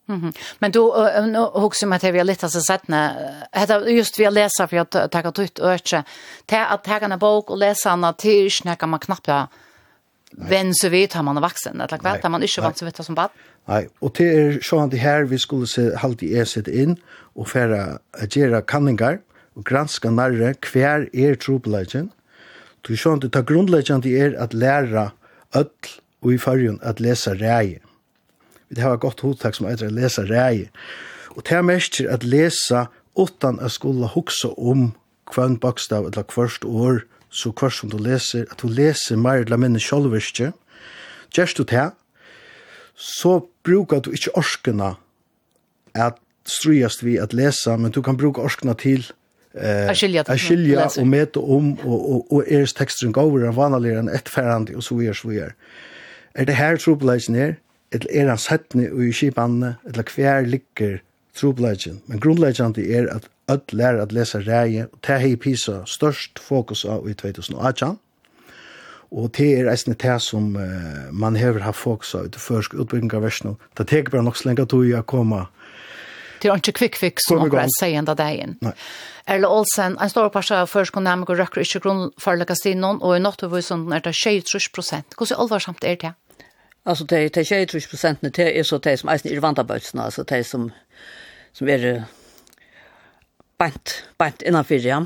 Mm. Men då nu också att vi har lite så sett när heter just vi läser för att ta ut ut öche till att ta en bok och läsa den till snacka man knappt vem så vet har man vuxen eller kvart har man inte vant så vet som bad. Nej, och det är så han det här vi skulle se halt i är in och färra agera kanningar och granska närre kvar är trubbelagen. Du sjön ta grundläggande är att lära öll och i förrjun att läsa räje. Vi har gott godt som eitir å lese rei. Og det er mest at lesa utan at skulle huksa om kvann bokstav eller kvørst år, så kvørst som du leser, at du leser mer eller minne sjolverskje, gjerst du det, så brukar du ikke orskene at strujast vi at lesa, men du kan bruka orskna til eh a skilja och mäta om og og är texten går över vanligare än ett färande og so er så er. Är det her trupleisen her? eller er han sett og i kipanene, eller hver ligger trobladjen. Men grunnleggende er at öll lærer at lesa ræje, og det hei PISA størst fokus av i 2018. Og det er eisne det som uh, man hever ha fokus av i det første utbygging av versen. Det teker bare nok så lenge at du er kommet Det er ikke kvikk fikk som akkurat en seende dagen. Erle Olsen, en stor parse av førskonamiker røkker ikke grunnfarlige stinen, og i nåttevusen er det 23 prosent. Hvordan alvarsamt er det? Alltså det det är 20 procent det är så det som är vantabötsna alltså det som som är bant bant innanför ja.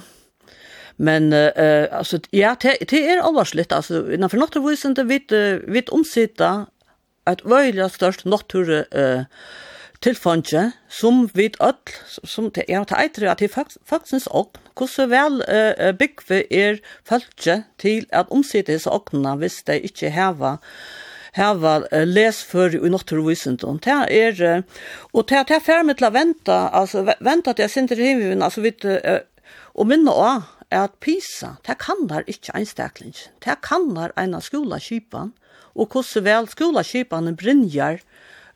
Men eh uh, alltså ja det det är allvarligt alltså innanför naturvisen det vid vid omsitta att völja störst natur eh tillfånge som vid öll som det är att eitri att det faktiskt och hur väl eh bygg för er följe till att omsitta så ogna visst det inte häva hava lesfør i naturvisendom. Det er, og det er ferdig til å vente, altså vente til jeg sinter i himmelen, altså vidt, og minne også, at PISA, det kan der ikke einstakling. Det kan der en av skolaskipan, og hvordan vel skolaskipanen brinjar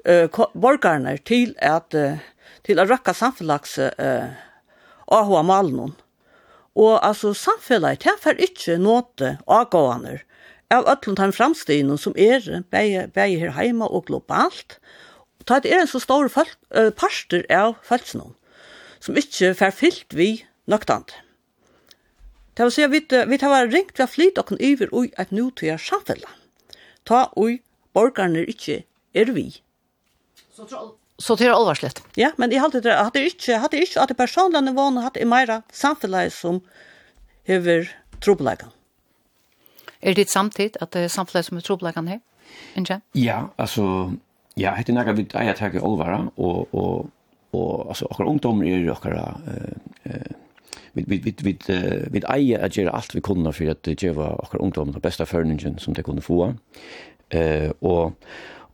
uh, borgerne til at uh, til å røkke samfunnlags uh, AHA-malen. Og altså samfunnet, det er ikke noe avgående av öllum tann framstigin som er bæði bæði her heima og globalt. Og tað er en så stor folk uh, parster av folknum som ikkje fer fyllt vi nøktant. Det vil si at vi, vi har ringt ved flyt og iver ui et nutida samfella. Ta ui borgarne ikkje er vi. Så troll det er allvarligt. Ja, men jeg allt det hadde inte hadde inte at det personlige nivåene hadde i meira samfällighet som hever trobeleggene. Er det samtidigt att det er samtidigt som er trobläggande her? Inge? Ja, alltså, ja, det är något vi äger tag i Olvara och, och, och alltså, och ungdomar är ju och eh, vi vi vi vi vi eier at gjøre alt vi kunne for at gjøre okkar ungdom den beste førningen som de kunne få. Eh og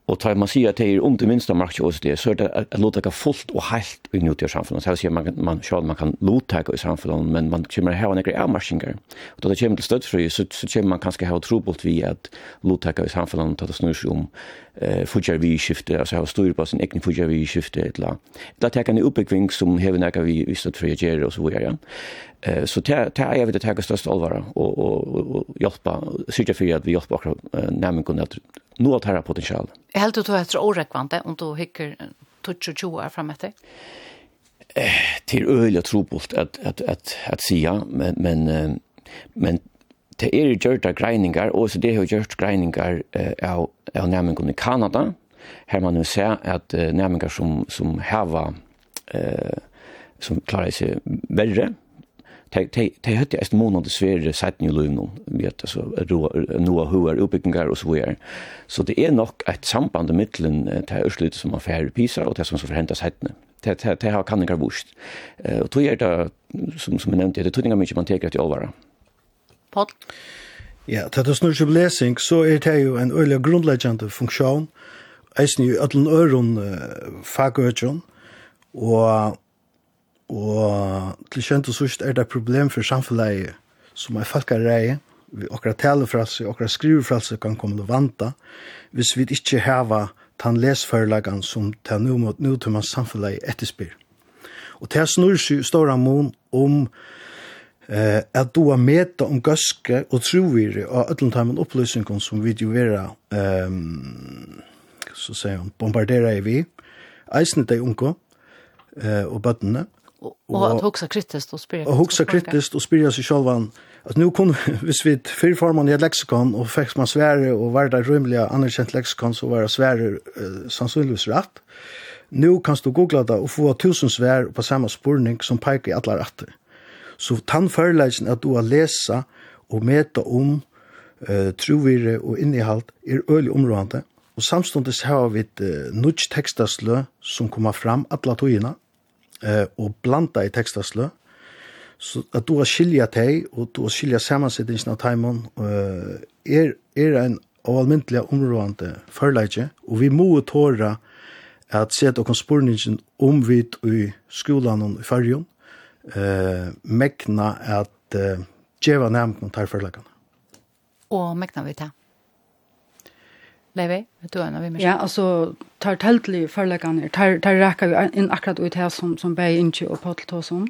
Och tar man säger att det är om det minsta mark och det så är det att låta det fullt och helt i nutida samfunnet. Så här man man själv man kan låta det i samfunnet, men man kommer här några avmarskingar. Och då det kommer till stöd så så kommer man kanske ha trobult vi att låta det i samfundet att det snurrar om eh future vi skifte alltså ha styr på sin egen future vi skifte ett la. Det tar en uppbyggning som hävnar vi visst för jag gör och så vidare. Eh så ta det är det ta störst allvar och och och hjälpa söka för att vi hjälper också nämligen kunna nå att ha potential. Helt då att det orekvante och då hickar touch och tjoa fram efter. Eh till öliga trobult att att att att säga men men men det är ju gjort av grindingar och så det har gjort grindingar eh, av, av nærmengen i Kanada, Här man nu ser att eh, nærmengar som, som hava, eh, som klarar sig verre, de ett månad måned svære setten i løvnum, vi vet alltså noe hur oppbyggingar och så vidare. Så det är nog ett samband mittelen til Ørslut som har færre pisar och det som skal forhenta settene. Det har kan ikke vurst. Och tror jag det, som, som jag nevnte, det tog mycket man tänker att jag alvara. Paul? Ja, til det snurr som lesing, så er det jo en øyelig grunnleggende funksjon, eisen i ødelen øren fagøkjon, og Og til kjent og sørst er det problem for samfunnet som er folkarei, vi okra talefralse, okra skrivefralse kan komme til vanta, hvis vi ikke heva tan lesførelagan som ta nu mot man samfunnet etterspyr. Og til snur i stora mån om eh, at du har meta om gøske og trovire og ætlund heimen opplysningon som vi jo vera eh, så sier han, bombardera i vi, eisne dei unko eh, og bøttene, Och, och at huxa kritiskt og spyrja. Och huxa kritiskt och spyrja sig själva. Att nu kom hvis vi fyrir i et leksikon, och fick man svære och var det rymliga anerkjent leksikon, så var det svære uh, sannsynligvis rett. Nu kan du googla det och få tusen svär på samma spurning som pekar i alla retter. Så tann förlägen att du har läsa och meta om eh, trovire och innehåll är ölig områdende. Och samståndes har vi et uh, nudge textaslö som kommer fram alla togina eh, og blanda i tekstastlø, så at du har skilja teg, og du har skilja samansettingsen av timon eh, er, er en av almindelig områdende førleidje, og vi må tåra at seta okon spurningen om vi i skolan og i fyrjon, eh, mekna at uh, djeva nærmkna tar førleikana. Og mekna vi ta Leivi, vet du hva vi med? Ja, altså, tar teltlig förläggande tar tar räcka vi in akkurat ut här som som bäj inte och på till som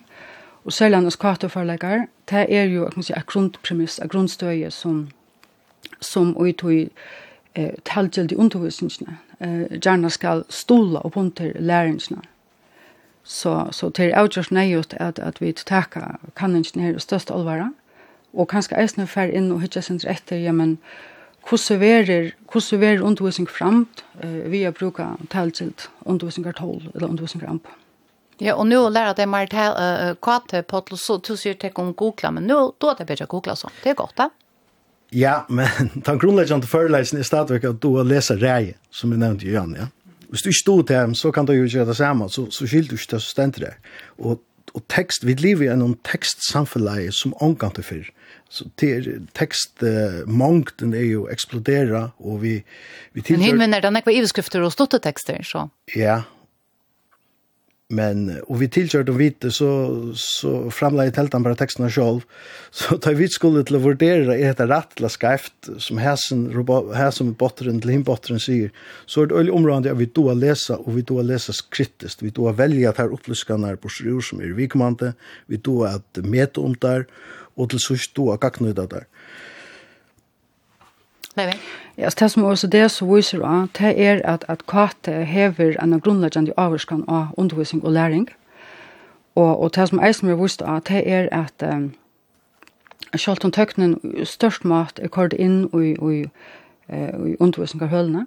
och sällan oss kvart och förläggar det är ju kan säga grundpremiss en grundstöje som som ut i eh talgildi undervisningen eh gärna ska stola och punter läringarna så så till outdoors nejut att att vi tacka kanningen inte i störst allvara och kanske äsna fär in och hitcha sin rätt ja men hvordan verer, hvordan verer undervisning framt eh, via bruka tilsilt undervisningartål eller undervisningaramp. Ja, og nå lærer det mer til uh, kvate på at så du sier til om Google, men nå da er det bedre å Google sånn. Det er godt, da. Ja, men den grunnleggende foreleisen er stadigvæk at du har lest reie, som jeg nevnte i Jan, ja. Hvis du ikke stod til dem, så kan du jo gjøre det samme, så, så skilder du ikke det som der. Og, og tekst, vi lever i en tekstsamfunn som omgang til fyrr. Så til tekstmangten er jo eksplodera, og vi... vi tilfør... Men hinvenner, den er ikke iveskrifter og stått tekster, så? Ja, men og vi tilkjørte och vite så så framla i teltan bara texterna själv så tar vi skulle til å vurdere er det rett eller skævt som hæsen her som botteren til himbotteren sier. Så er det øyelig område at vi då lesa og vi då lesa kritiskt vi då velja at her opplyskan er på sjur som er vikommande. Vi då at meta om der og til sørst du har gagnøyda der. Nei, Ja, altså det som også det så viser av, det er at, at KAT hever en grunnleggende avvarskan av undervisning og læring. Og, og det som jeg som er vist av, det er at um, selv om tøknen størst mat er kort inn i, i, i undervisning av hølene,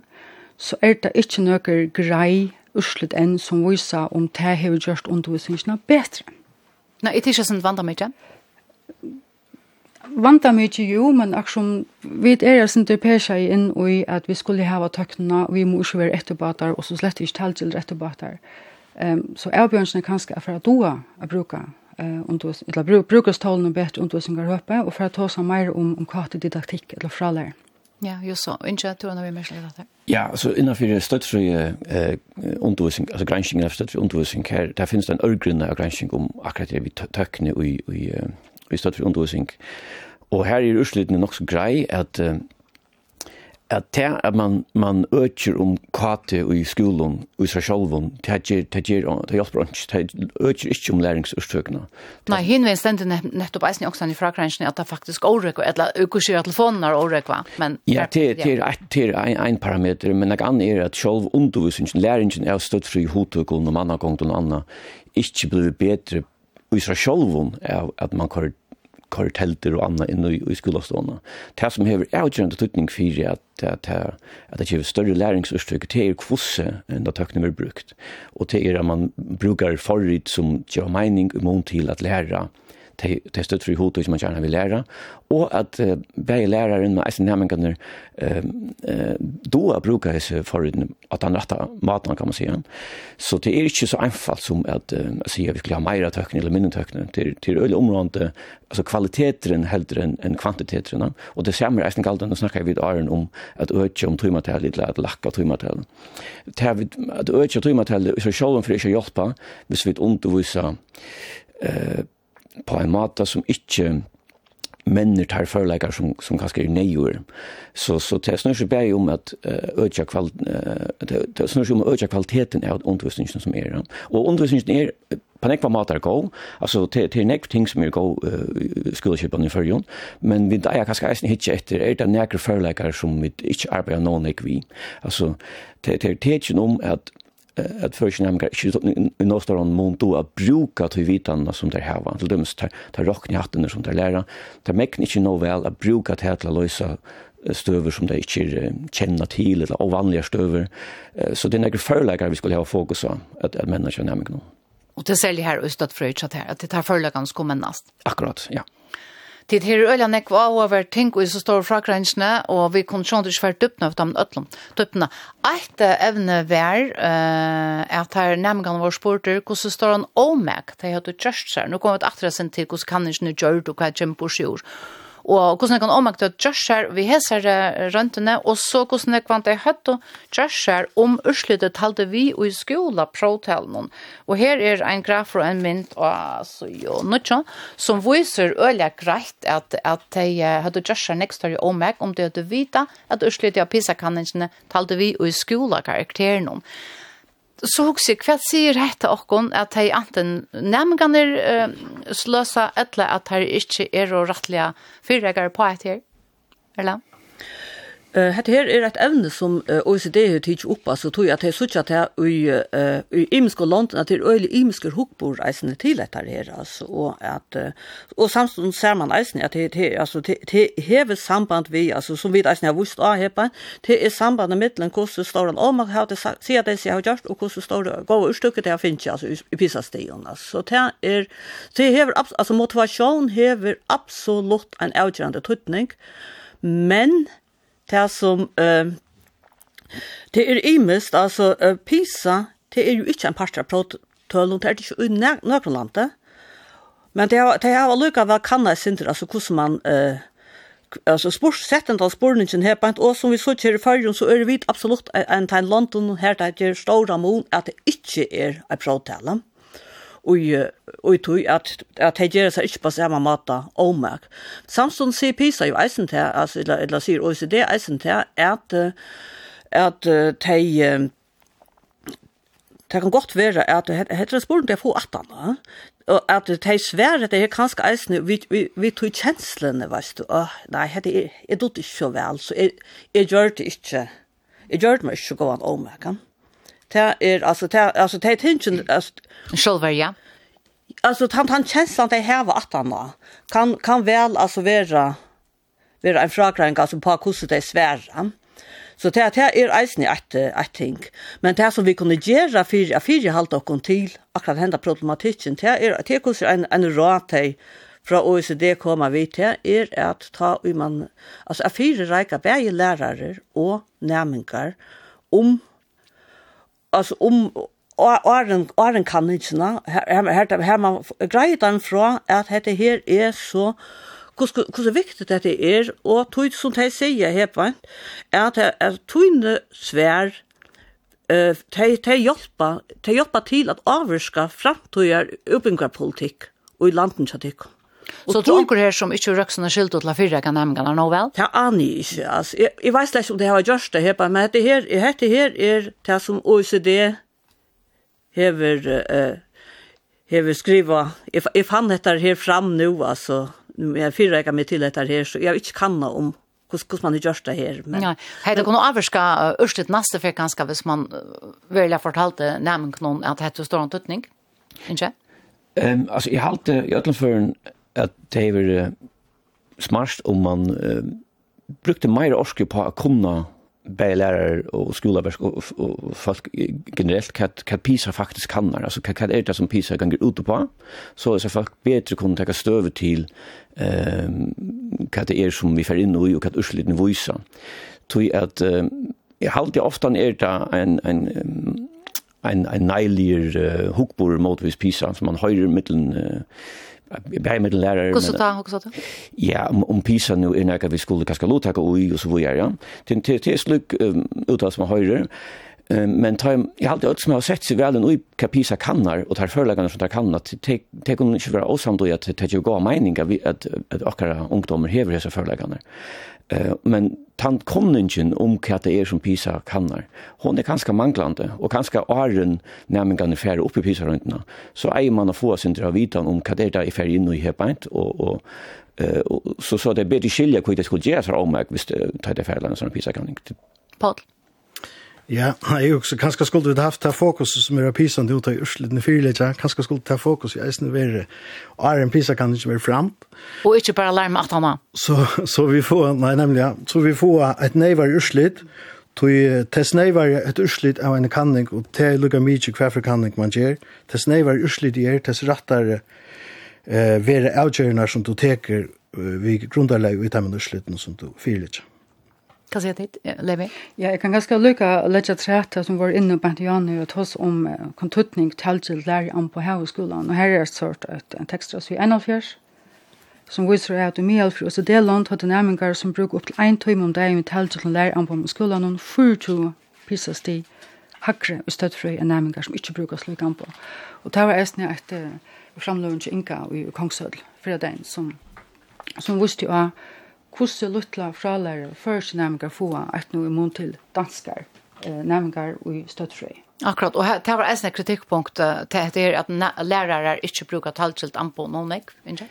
så er det ikke noe grei urslut enn som viser om det hever gjort undervisningene bedre. Nei, det er ikke sånn vant av meg, ikke? vanta mykje jo, men akkurat vi er sin til pesja inn i at vi skulle hava tøknene, vi må ikke være etterbater, og så slett ikke talt til etterbater. Um, så avbjørnsen er kanskje for at doa å bruke eller bruk, brukastålen og bedre undervisninger høpe, og for å ta seg mer om, om hva til didaktikk eller fralær. Ja, just så. Ikke at du har noe mer slett etter? Ja, altså innenfor støttfri eh, undervisning, altså granskingen av støttfri undervisning her, der finnes det en ørgrunne av granskning om akkurat det vi tøkner i, i, i vi støtt for undervisning. Og her er utsluttene nok så grei at at det at man, man øker om kate i skolen, i seg selv, det gjør, det gjør, det hjelper ikke, det øker ikke om læringsutstøkene. Nei, hinveien stendte nettopp eisen i Oksland i frakransjen, at det faktisk overrøkker, eller ukursier telefonen er overrøkker, men... Ja, det er et, det er en, en parameter, men det andre er at selv undervisningen, læringen er støtt fri hodtøkken, og mannagong, og noe annet, ikke blir bedre i seg selv, at man kan kartelter og anna inn i, i skolastående. Det som hever avgjørende tøtning for at, at, at, at det gjør større læringsutstykke, det er kvosse enn det tøkning er brukt. Og det er at man brukar forryd som gjør mening i mån til at læra til støtt fri hot och man gärna vill lära och att uh, begge läraren med sin nærmengene eh uh, då brukar det för att han rätta maten, kan man säga. Så det är inte så enkelt som att uh, säga vi skulle ha mer tøkken eller mindre tøkken. till till det område alltså kvaliteten hellre än en kvantiteten och det samme er eisen kaldt, nå snackar vi Arjen om att öka om tøymatallet, eller Det har vi att öka tøymatallet, så själva för att hjälpa hvis vi undervisa eh, på en måte som ikke männer tar förläggar som som kanske är nejor. Så så det snurrar sig bara om att öka kvalitet det snurrar ju om att öka kvaliteten av undervisningen som är den. Och undervisningen är på nekva matar go, altså til, til nekva ting som er go uh, skoleskipene i fyrjon, men vi dreier kanskje eisen hitje etter, er det nekva førleikar som vi ikke arbeider noen ekvi. Altså, til, til tetjen om at at førsnæmgar ikkje i nåstar han måndu a bruka til vitanna som der hava, til dømes ta rockni hattene som der læra, ta mekn ikkje noe vel a bruka til til a løysa støver som de ikke kjenner til, eller ovanlige støver. Så det er noen foreleggere vi skulle ha fokus på, at, at mennesker nærmere noe. Og det er særlig her, Østad Frøyts, at det tar foreleggernes kommennast. Akkurat, ja. Tid her øyla nekva av å ting og så store frakrensene, og vi kunne sjånd ikke svært døpne av dem øtlom. Døpne. Eit evne vær, uh, at her nemgan vår sporter, hvordan står han omek, det er at du kjørst seg. Nå kommer vi atra sin til hvordan kan ikke nu gjør du hva kjemper på sjur og hvordan jeg kan omøkte at Joshar vi heser røntene, og så hvordan jeg kvant jeg høtt og Joshar om urslutet talte vi i i skola protelen. Og her er en graf og en mynd, og altså jo, noe som viser øyelig greit at, at de hadde Joshar nekst her i omøk, om det hadde vita at urslutet av pisa-kanningene talte vi i skola karakterene. om så husker jeg, hva sier dette okkon at de anten nemganger uh, sløsa, eller at de ikke er og rettlige fyrregger på etter? Eller? Eller? Hetta her er eit evne som OECD har tikið upp altså tog at hei suttja til i, uh, i imiske land at det er øyli imiske hukkbor eisne til dette her altså og at og samstund ser man eisne at det he, altså det hever samband vi altså som vi eisne har vust av hepa det er sambandet mittelen hvordan står han om man har det sier at det sier gjort og hvordan står det gå urstykket det finnes altså i pisastion altså. Det er det hever altså motivasjon hever absolutt en avgjørende tutning men det som eh, det er imest, altså uh, PISA, det er jo ikke en part av protølen, det er ikke i noen land. Men det er, det er lukket vel kan jeg synes, altså hvordan man eh, alltså spurs sätten då spurningen här på ett som vi såg här i förrjun så är det vitt absolut en tid London här där det stora mån att det inte är ett protala og og tøy at, at de gjør seg ikke på samme måte ommerk. Samsung sier PISA jo eisen til, altså, eller, eller sier OECD eisen til, at, at de Det kan godt være at det heter det til å få attene, og at det er svære, det er kanskje eisene, vi, vi, vi tog kjenslene, veist du, åh, nei, det er, jeg dødde ikke så vel, så jeg, jeg gjør det ikke, jeg gjør det meg ikke så god an ja det er, altså, det er, altså, det er tingen, altså, Sjølver, ja. Alltså han han känns att det här var att han. Kan kan väl alltså vara vara en frågrank alltså på kurser det svära. Så det här är eisen att att ting. Men det som vi kunde göra för att fyra halta och till akkurat hända problematiken det är att det kurser en en rat fra OECD kommer vi til, er at ta man, altså, er fire reika begge lærere og nærmengar om alltså om åren, åren kan inte her, här här här man grejer den fra at det her er så hur hur viktigt det er, og tog som de säger här på, att at, at togene svær, uh, te de, hjelper, de hjelper til at avvirka framtøyer oppbyggerpolitikk och i landen til Så tror onkur her som ikke røksene skilt til la fyrre kan nemngan er nå vel? Ja, aner jeg ikke, altså. Jeg, jeg vet ikke om det har gjort det her, men dette her, dette her er det som OECD hever, uh, hever skriva. Jeg, jeg fann dette her fram nå, altså. Jeg fyrre meg til dette her, så jeg ikke kan om hur hur man gör det här men ja hej det kommer överska örstet nästa för ganska vis man vill jag fortalte nämn någon att det står en tutning inte ehm alltså i halt i allen för at det er smart om man uh, brukte mer orske på å komme bäge lärare och skolverk og, og, folk generelt hva, hva pisa faktisk kan alltså kat hva, er det som pisa kan gå ut på så er så folk bedre kunne ta støve til ehm hva det er som vi får för in och kat ursliten voisa tui att eh, jag halt jag ofte er det en en um, en en nejlier uh, hukbor motvis pisa som man höjer mitten uh, Bei med lærer. Hur så där, hur så? Ja, om, um pisa nu är när vi skulle kanske låta gå i och så vidare. Ja. Det det det sluk utas man höjer. Men ta jag har alltid som har sett sig väl en oj kapisa kannar och tar förläggarna som tar kannar till till kunde ju vara osamt då att det ju går meningar vi att att akara ungdomar häver dessa förläggarna. Eh, men tant konningen om hva det er som PISA kannar, hon er ganske manglande, og ganske åren nærmengene færre opp i PISA-røntene, så eier man å få sin til å vite om hva det er der er inn inne i hebeint, og, og, eh, og så, så det er bedre skilje hva det skulle gjøre seg om meg hvis det tar det færre en sånn PISA-kanning. Paul? Ja, jeg også, kanskje skulle du haft det fokus som er pisende ut av urslidende fyrleggja, kanskje skulle ta fokus i eisen være, og er en pisa kan ikke være framt. Og ikke bare lære med at han Så, så vi får, nei nemlig, ja, så vi får et neivar urslid, Tui tes neivar et urslit av en kanning, og te lukka mykje hver for kanning man gjer. Tes neivar urslit gjer, tes rattar eh, vera avgjørnar som du teker vi grundarleg i tammen urslitten som du fyrirlitja. Hva sier det, Levi? Ja, jeg kan ganske lykke å legge trette som var inne på Antiani og tås om kontuttning til til lærer an på Hauskolan. Og her er et sort et, en tekst som vi er 41, som viser at i Mjølfri og Sedeland hadde nærmengar som bruker opp til en time om dagen til til lærer an på skolen, og 40 prises til hakre og støttfrøy enn nærmengar som ikke bruker slik an på. Og det var eisne et framløven til Inga i Kongsøl, fredagen, som, som viste jo at hvordan luttla før sin nærmengar få at noe imot til danskar, eh, nærmengar og støttfrøy. Akkurat, og det var eisne kritikkpunkt til er at lærere ikke bruker talskilt anpå noen ikke?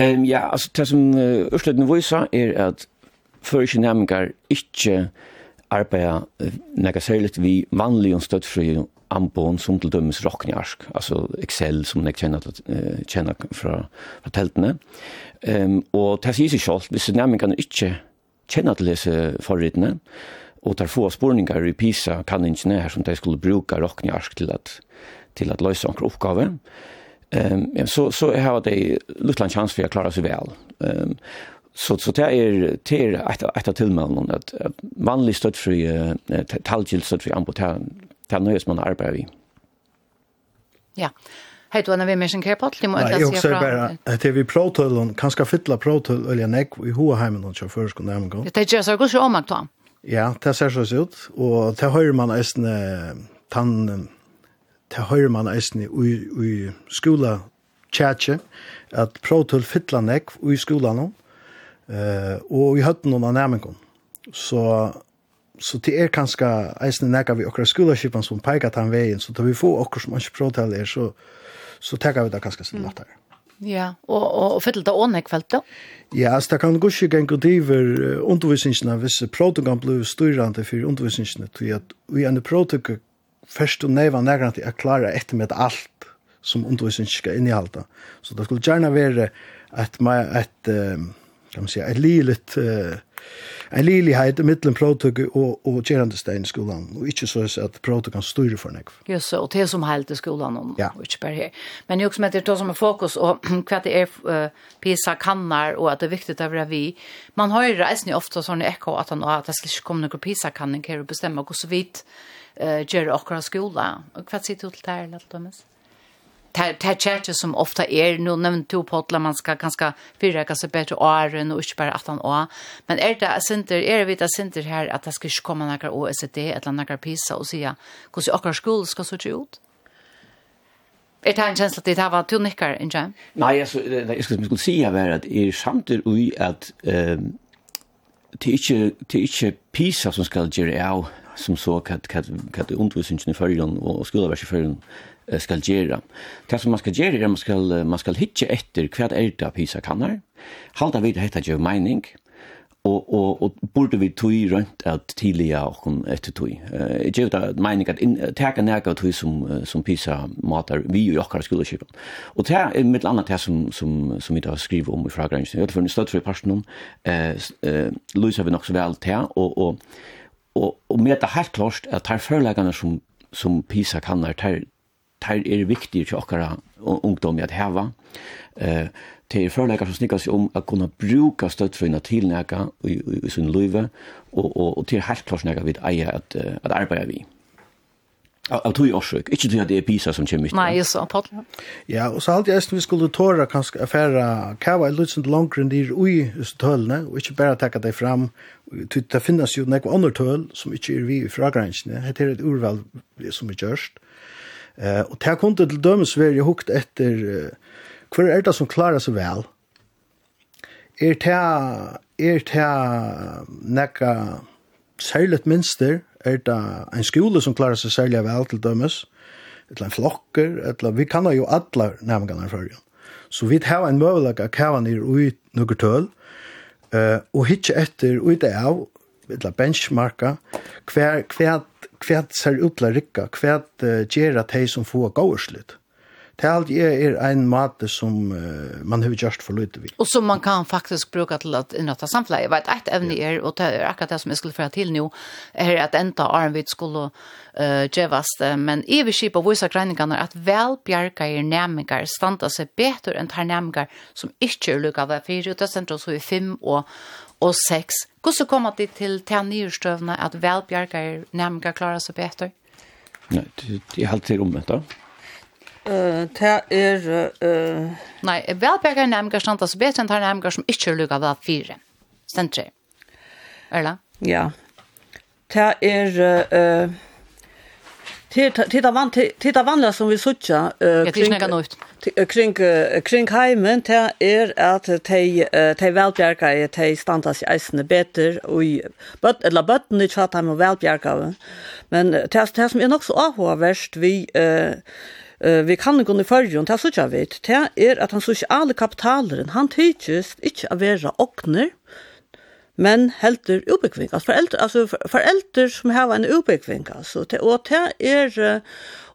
Um, ja, altså, det som uh, viser er at først nærmengar ikke arbeida nega særligt vi vanlig og støttfri ambon som til dømes rocknjarsk, altså Excel som jeg kjenner, uh, kjenner fra, fra teltene. Ehm um, og det sier seg selv, hvis nærmengene ikke kjenner til disse forrytene, og tar få spårningar i PISA kan ikke her som de skulle bruka rockne arsk til at, til at løse en oppgave, Ehm så, så har det luttland chans för att klara seg vel. Ehm så, så det er, till att et, et av tilmeldene at, vanlig vanlig støttfri, uh, talgild støttfri anbud, det er nøyest man arbeider. Ja, yeah. Hej då när vi care sen kör på till mål. Jag ser bara att vi protollon kan ska fylla protoll eller neck i Hoheimen och chaufför ska nämna gå. Det är så går om att Ja, det ser så ut och det hör man nästan tann, det hör man nästan i i skola chatche att protoll fylla neck i skolan. og vi i noen av nämna Så så det er kanskje eisne nekka vi okra skolaskipan som peikar tan vegin, så da vi få okra som ikke prøvtal er, så, så tar vi det kanskje sin latter. Ja, og, og fyller det åne kveld da? Ja, altså det kan gå ikke gjenke driver undervisningene hvis protokollen blir styrande for undervisningene til at vi er en protokoll først og neva nærmere til å klare etter med alt som undervisningen skal innehalda. Så det skulle gjerne være et, et, et kan man si, et livet uh, en lilighet i mittelen provtøk og, og gjerande stein i skolan, og ikke så at provtøk kan styre for nek. Just så, og det som heilt i skolan, og, ja. og ikke bare her. Men jo som heter det som er fokus, og hva det er uh, pisa kannar, og at det er viktig å være vi. Man har jo reisende ofte sånn ekko at, han, at det skal ikke komme noen pisa kanning her og bestemme hvordan vi uh, gjør akkurat skola. Og hva sier du til det her, Thomas? det här kärke som ofta är nu nämnt två potlar man ska ganska förräka sig bättre åren och inte bara att han å. Men är det center är det vita center här att det ska komma några OECD eller några PISA och säga hur så akkurat skuld ska se ut? Er det en känsla att det här var två nickar, inte? Nej, alltså, jag skulle säga här att är samtidigt i att det är inte PISA som ska göra av som så kat kat kat undervisningen i förrjun och skolverket i förrjun skal gjøre. Det som man skal gjøre er man skal, man skal hitje etter hva er det PISA kanner. Halda vi det heter jo mening, og, og, og burde vi tog rundt at tidligere og kun etter tog. Jeg gjør det mening at teka nega tog som, som PISA matar vi og okkar skoleskipen. Og det er mitt annet det som, som, som vi da skriver om i fragrænsen. Jeg vet for en støtt for i parsten om, eh, eh, lyser vi nok så vel til, og, og, og, og med det helt klart at det er som som PISA kan ter, tar er viktig til okkara ungdom at heva. Eh, til førleikar som snikker seg om at kunne bruka støttfrøyna til nega i, i, i sin løyve, og, og, og til helt klart nega vid eier at, at arbeida vi. Av tog årsøk, ikke til at det er PISA som kommer ut. Nei, så, Paul. Ja, og så alltid jeg vi skulle tåre kanskje affæra kava er litt langere enn de er ui tølene, og ikke bare takka deg fram. Det finnes jo nekva andre tøl som ikke er vi i fragrensene. det er et urval som er gjørst. Eh, og det kunne til dømes være hukt etter eh, hver er det som klarer seg vel? Er det, er det nekka særlig minster? Er det en skole som klarer seg særlig vel til dømes? Eller en flokker? Eller, vi kan jo alle nærmengene før. Så vi har en mulighet av kavene i noen tøl, eh, og hitje etter ut av, eller benchmarka, kvar kvar kvært ser uppla rykka, kvært uh, gjera tei som få gårslut. Det alt er, er en mate som uh, man har gjort for lite. Og som man kan faktisk bruka til at innrata samfleie. Vet, et evne er, og det er akkurat det som jeg skulle føre til nå, er at enda Arnvid skulle uh, gevast, men i vi kjipa viser greiningene at velbjerga er nærmengar standa seg betur enn tar nærmengar som ikke er lukka av fyrir, det er sentra så i fem og og 6. Hvordan kommer det til til nyrstøvne at velbjergere nærmere klarer seg bedre? Nei, det er alltid omvendt da. Uh, det er... Uh, Nei, velbjergere nærmere standa seg bedre enn det er nærmere som ikke er lukket av fire. Stendt tre. Eller? Ja. Det er... Uh, Titta van titta vanla som vi söker eh kring kring kring heimen ta er at te te velbjerga er te standas i isne beter og but eller button det chat heim velbjerga. Men tas tas som er nok så ahua verst vi eh vi kan ikke kunne følge det er så ikke jeg vet, det er at han sosiale kapitalen, han tykkes ikke å være åkner, men helter ubekving. Altså foreldre, altså foreldre som har en ubekving, altså. Te, og det er,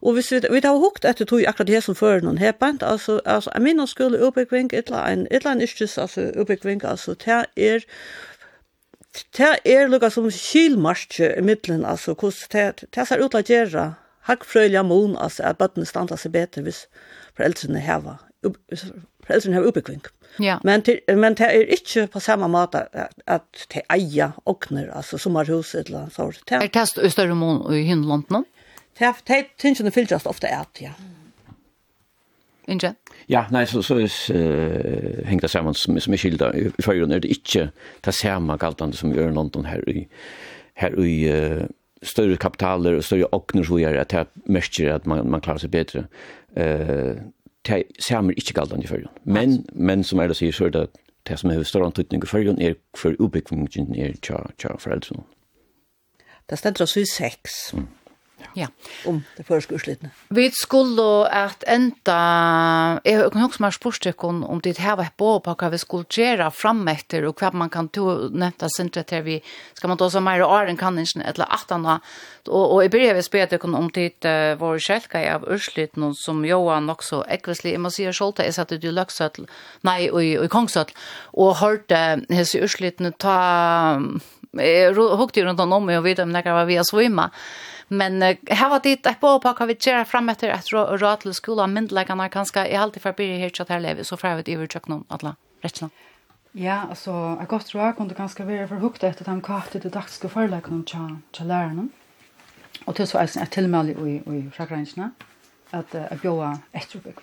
og hvis vi, vi har hukt etter tog akkurat det som fører noen hepent, altså, altså, jeg minner skulle ubekving, et eller annet, et eller annet ikke, altså, ubekving, altså, det er, det er lukka som kylmarsje i middelen, altså, hvordan det, det ser ut å gjøre hakkfrøyla mon, altså, at bøttene standa seg bedre hvis foreldrene har foreldrene har ubekvink. Ja. Men, til, men det er ikke på samme måte at, at de eier åkner, altså sommerhus eller annet Det Er det i større mån i Hindelandene? Det er tingene fylgjast ofte et, ja. Inge? Ja, nei, så, så er, uh, hengt det sammen som, som er skilda. I førgjøren er det ikke det samme galtande som gjør London her i, her i uh, større kapitaler og større åkner, så er at det merker at man, man klarer seg bedre. Uh, det samer ikke galdene i førjen. Men, men som Erla sier, så er det det som er større antydning i førjen er for utbyggingen er tja, tja foreldrene. Det stender også i seks. Mm ja. om det første. Vi skulle at enda, jeg kan også mer spørsmål om det her var på på hva vi skulle gjøre frem etter, og hva man kan to nevnte sentret til vi, skal man ta så mer åren kan ikke, eller at han og, og jeg begynner å spørre om det uh, var kjelka av utslutene, som Johan også, ekvislig, jeg må si selv, jeg satt ut i Løksøtl, nei, i, i Kongsøtl, og hørte hese utslutene ta, jeg hukte rundt om og vidt om det var vi har svimmet, Men uh, her var det et på hva vi gjør frem etter et råd till skolan myndläggarna kanske är alltid för börja här så her lever så får för att över tjøkken om alle rettene. Ja, altså, jeg godt tror jeg kunne kanske være för högt efter att han karte det dags förlägga någon cha cha lärarna. Så er det tillmäle i i fragränserna att jeg bjuda efter bygg.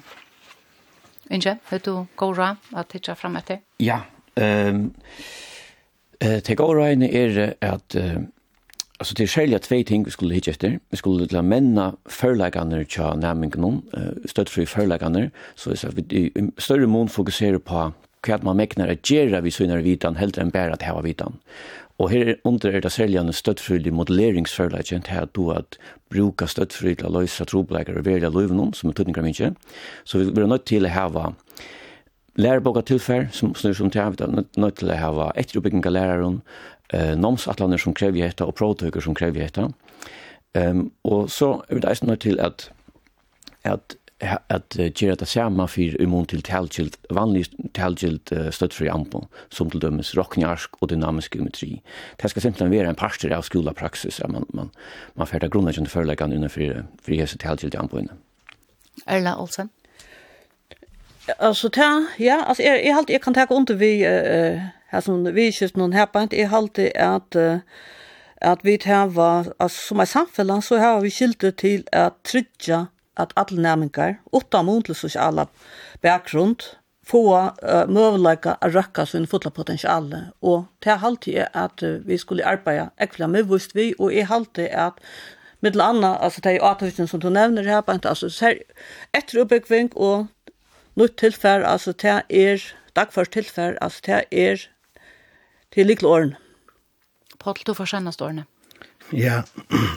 Inge, vet du gå går att titta frem etter? Ja, Um, ehm eh till er at uh, Alltså det är själva två ting vi skulle hitta efter. Vi skulle till männa förläggande tja nämningen, stödfri förläggande. Så det vi i större mån fokuserar på hva man mäknar att göra vi søgnar vitan, helt än bæra att heva vitan. Och här under är det seljande støttfrydelig modelleringsförläggande till att du att bruka støttfrydelig til att lösa trobleikar og verja løyvnum, som er tøtningar minkje. Så vi blir nöjt till att heva lärboka tillfär som snur som til, vi er nødt til å heva etteroppbygging av eh, nomsatlaner som krever detta og prototyper som krever detta. Ehm og så är det eisen till til at at at gjøre det samme for immun til talgilt, vanlig talgilt uh, støttfri ampel, som til dømes rocknjarsk og dynamisk geometri. Det skal simpelthen være en parster av skolapraksis, at man, man, man færder grunnleggende føreleggende innenfor for hese talgilt anpåene. Erla Olsen? Alltså ta, ja, alltså jag jag halt jag kan ta under vi eh här som vi just någon här på jag halt att att vi tar var alltså som är samfällan så har vi skilt till att trygga att alla nämningar åtta månader sociala bakgrund få uh, möjligheter att röka sin fulla potential. Och det är alltid att uh, vi skulle arbeta äckliga med visst vi och är alltid att med andra alltså det är ju som du nämner här, på inte, alltså så här, ett uppbyggning och nytt tilfær, altså det er, dagførst tilfær, altså det er til likle åren. Paul, du får kjennast årene. Ja,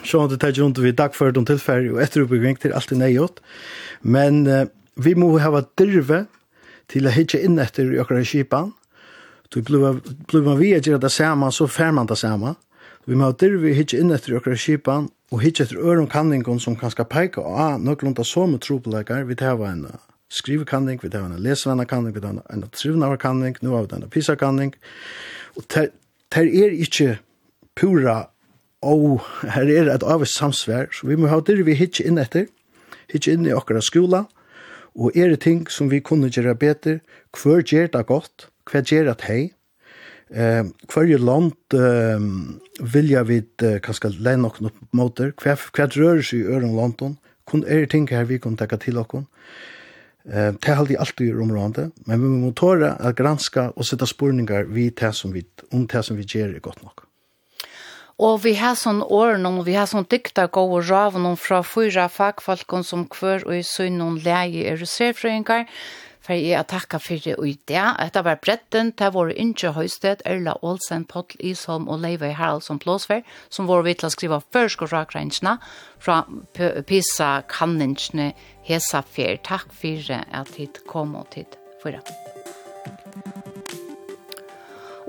så har det tatt rundt vi dagført om tilfær, og etter oppbygging til alt i nøyot. Men uh, vi må ha dirve til å hitje inn etter i akkurat kipan. Du blir man vi gjør det samme, så fær man det samme. Vi må ha dirve hitje inn etter i akkurat kipan, og hitje etter øren kanningen som kan skal peka av noen av som trobeleggere vi tar en skrivekanning, vi tar en lesevennakanning, vi tar en trivnaverkanning, nå har vi en pisakanning. Og det er ikke pura, og her er et avvist samsvær, så vi må ha det vi hitje inn etter, hitje inn i akkurat skola, og er det ting som vi kunne gjøre bedre, hver gjør det godt, hver gjør det hei, Eh, hverje land eh, vilja vid eh, kanskje leie noen måter, hver, hver rører seg i øren landen, kun er ting her vi kunne tekka til okken. Eh, Eh, det halde jeg alltid i området, men vi må tåre å granska og sette spurningar vi det som vi, om det som vi gjør er godt nok. Og vi har sånn åren, og vi har sånn dykta gode raven fra fyra fagfolkene som kvør og i sønnen leie er reservfrøyngar, for jeg er takka for og det. Etter var bretten, det var Inge Høysted, Erla Olsen, Potl Isholm og Leive Haraldsson Plåsfer, som var vidt til å skrive først og rakrensene fra Pisa hesa Hesafer. Takk for at hit kom og tid for det.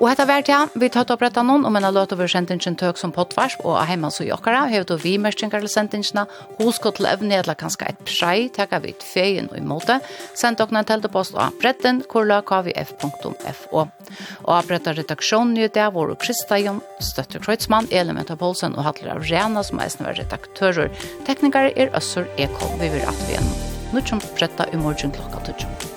Og hetta vært ja, vi tatt opp oppretta noen og en har løte over sentingen tøk som pottvarsp og er heima så jokkara, hevet og vi merskjengar til sentingene, hoskott til evne eller kanskje et prei, takk av et feien og imot send dere en teltepost av bretten, kurla kvf.fo. Og oppretta redaksjonen i det vår Krista Jon, Støtter Kreutzmann, Elementa Poulsen og Hattler av Rena, som er var redaktører. Teknikere er Øssur Ekholm, vi vil at vi er nå. Nå kommer bretta i morgen klokka 12.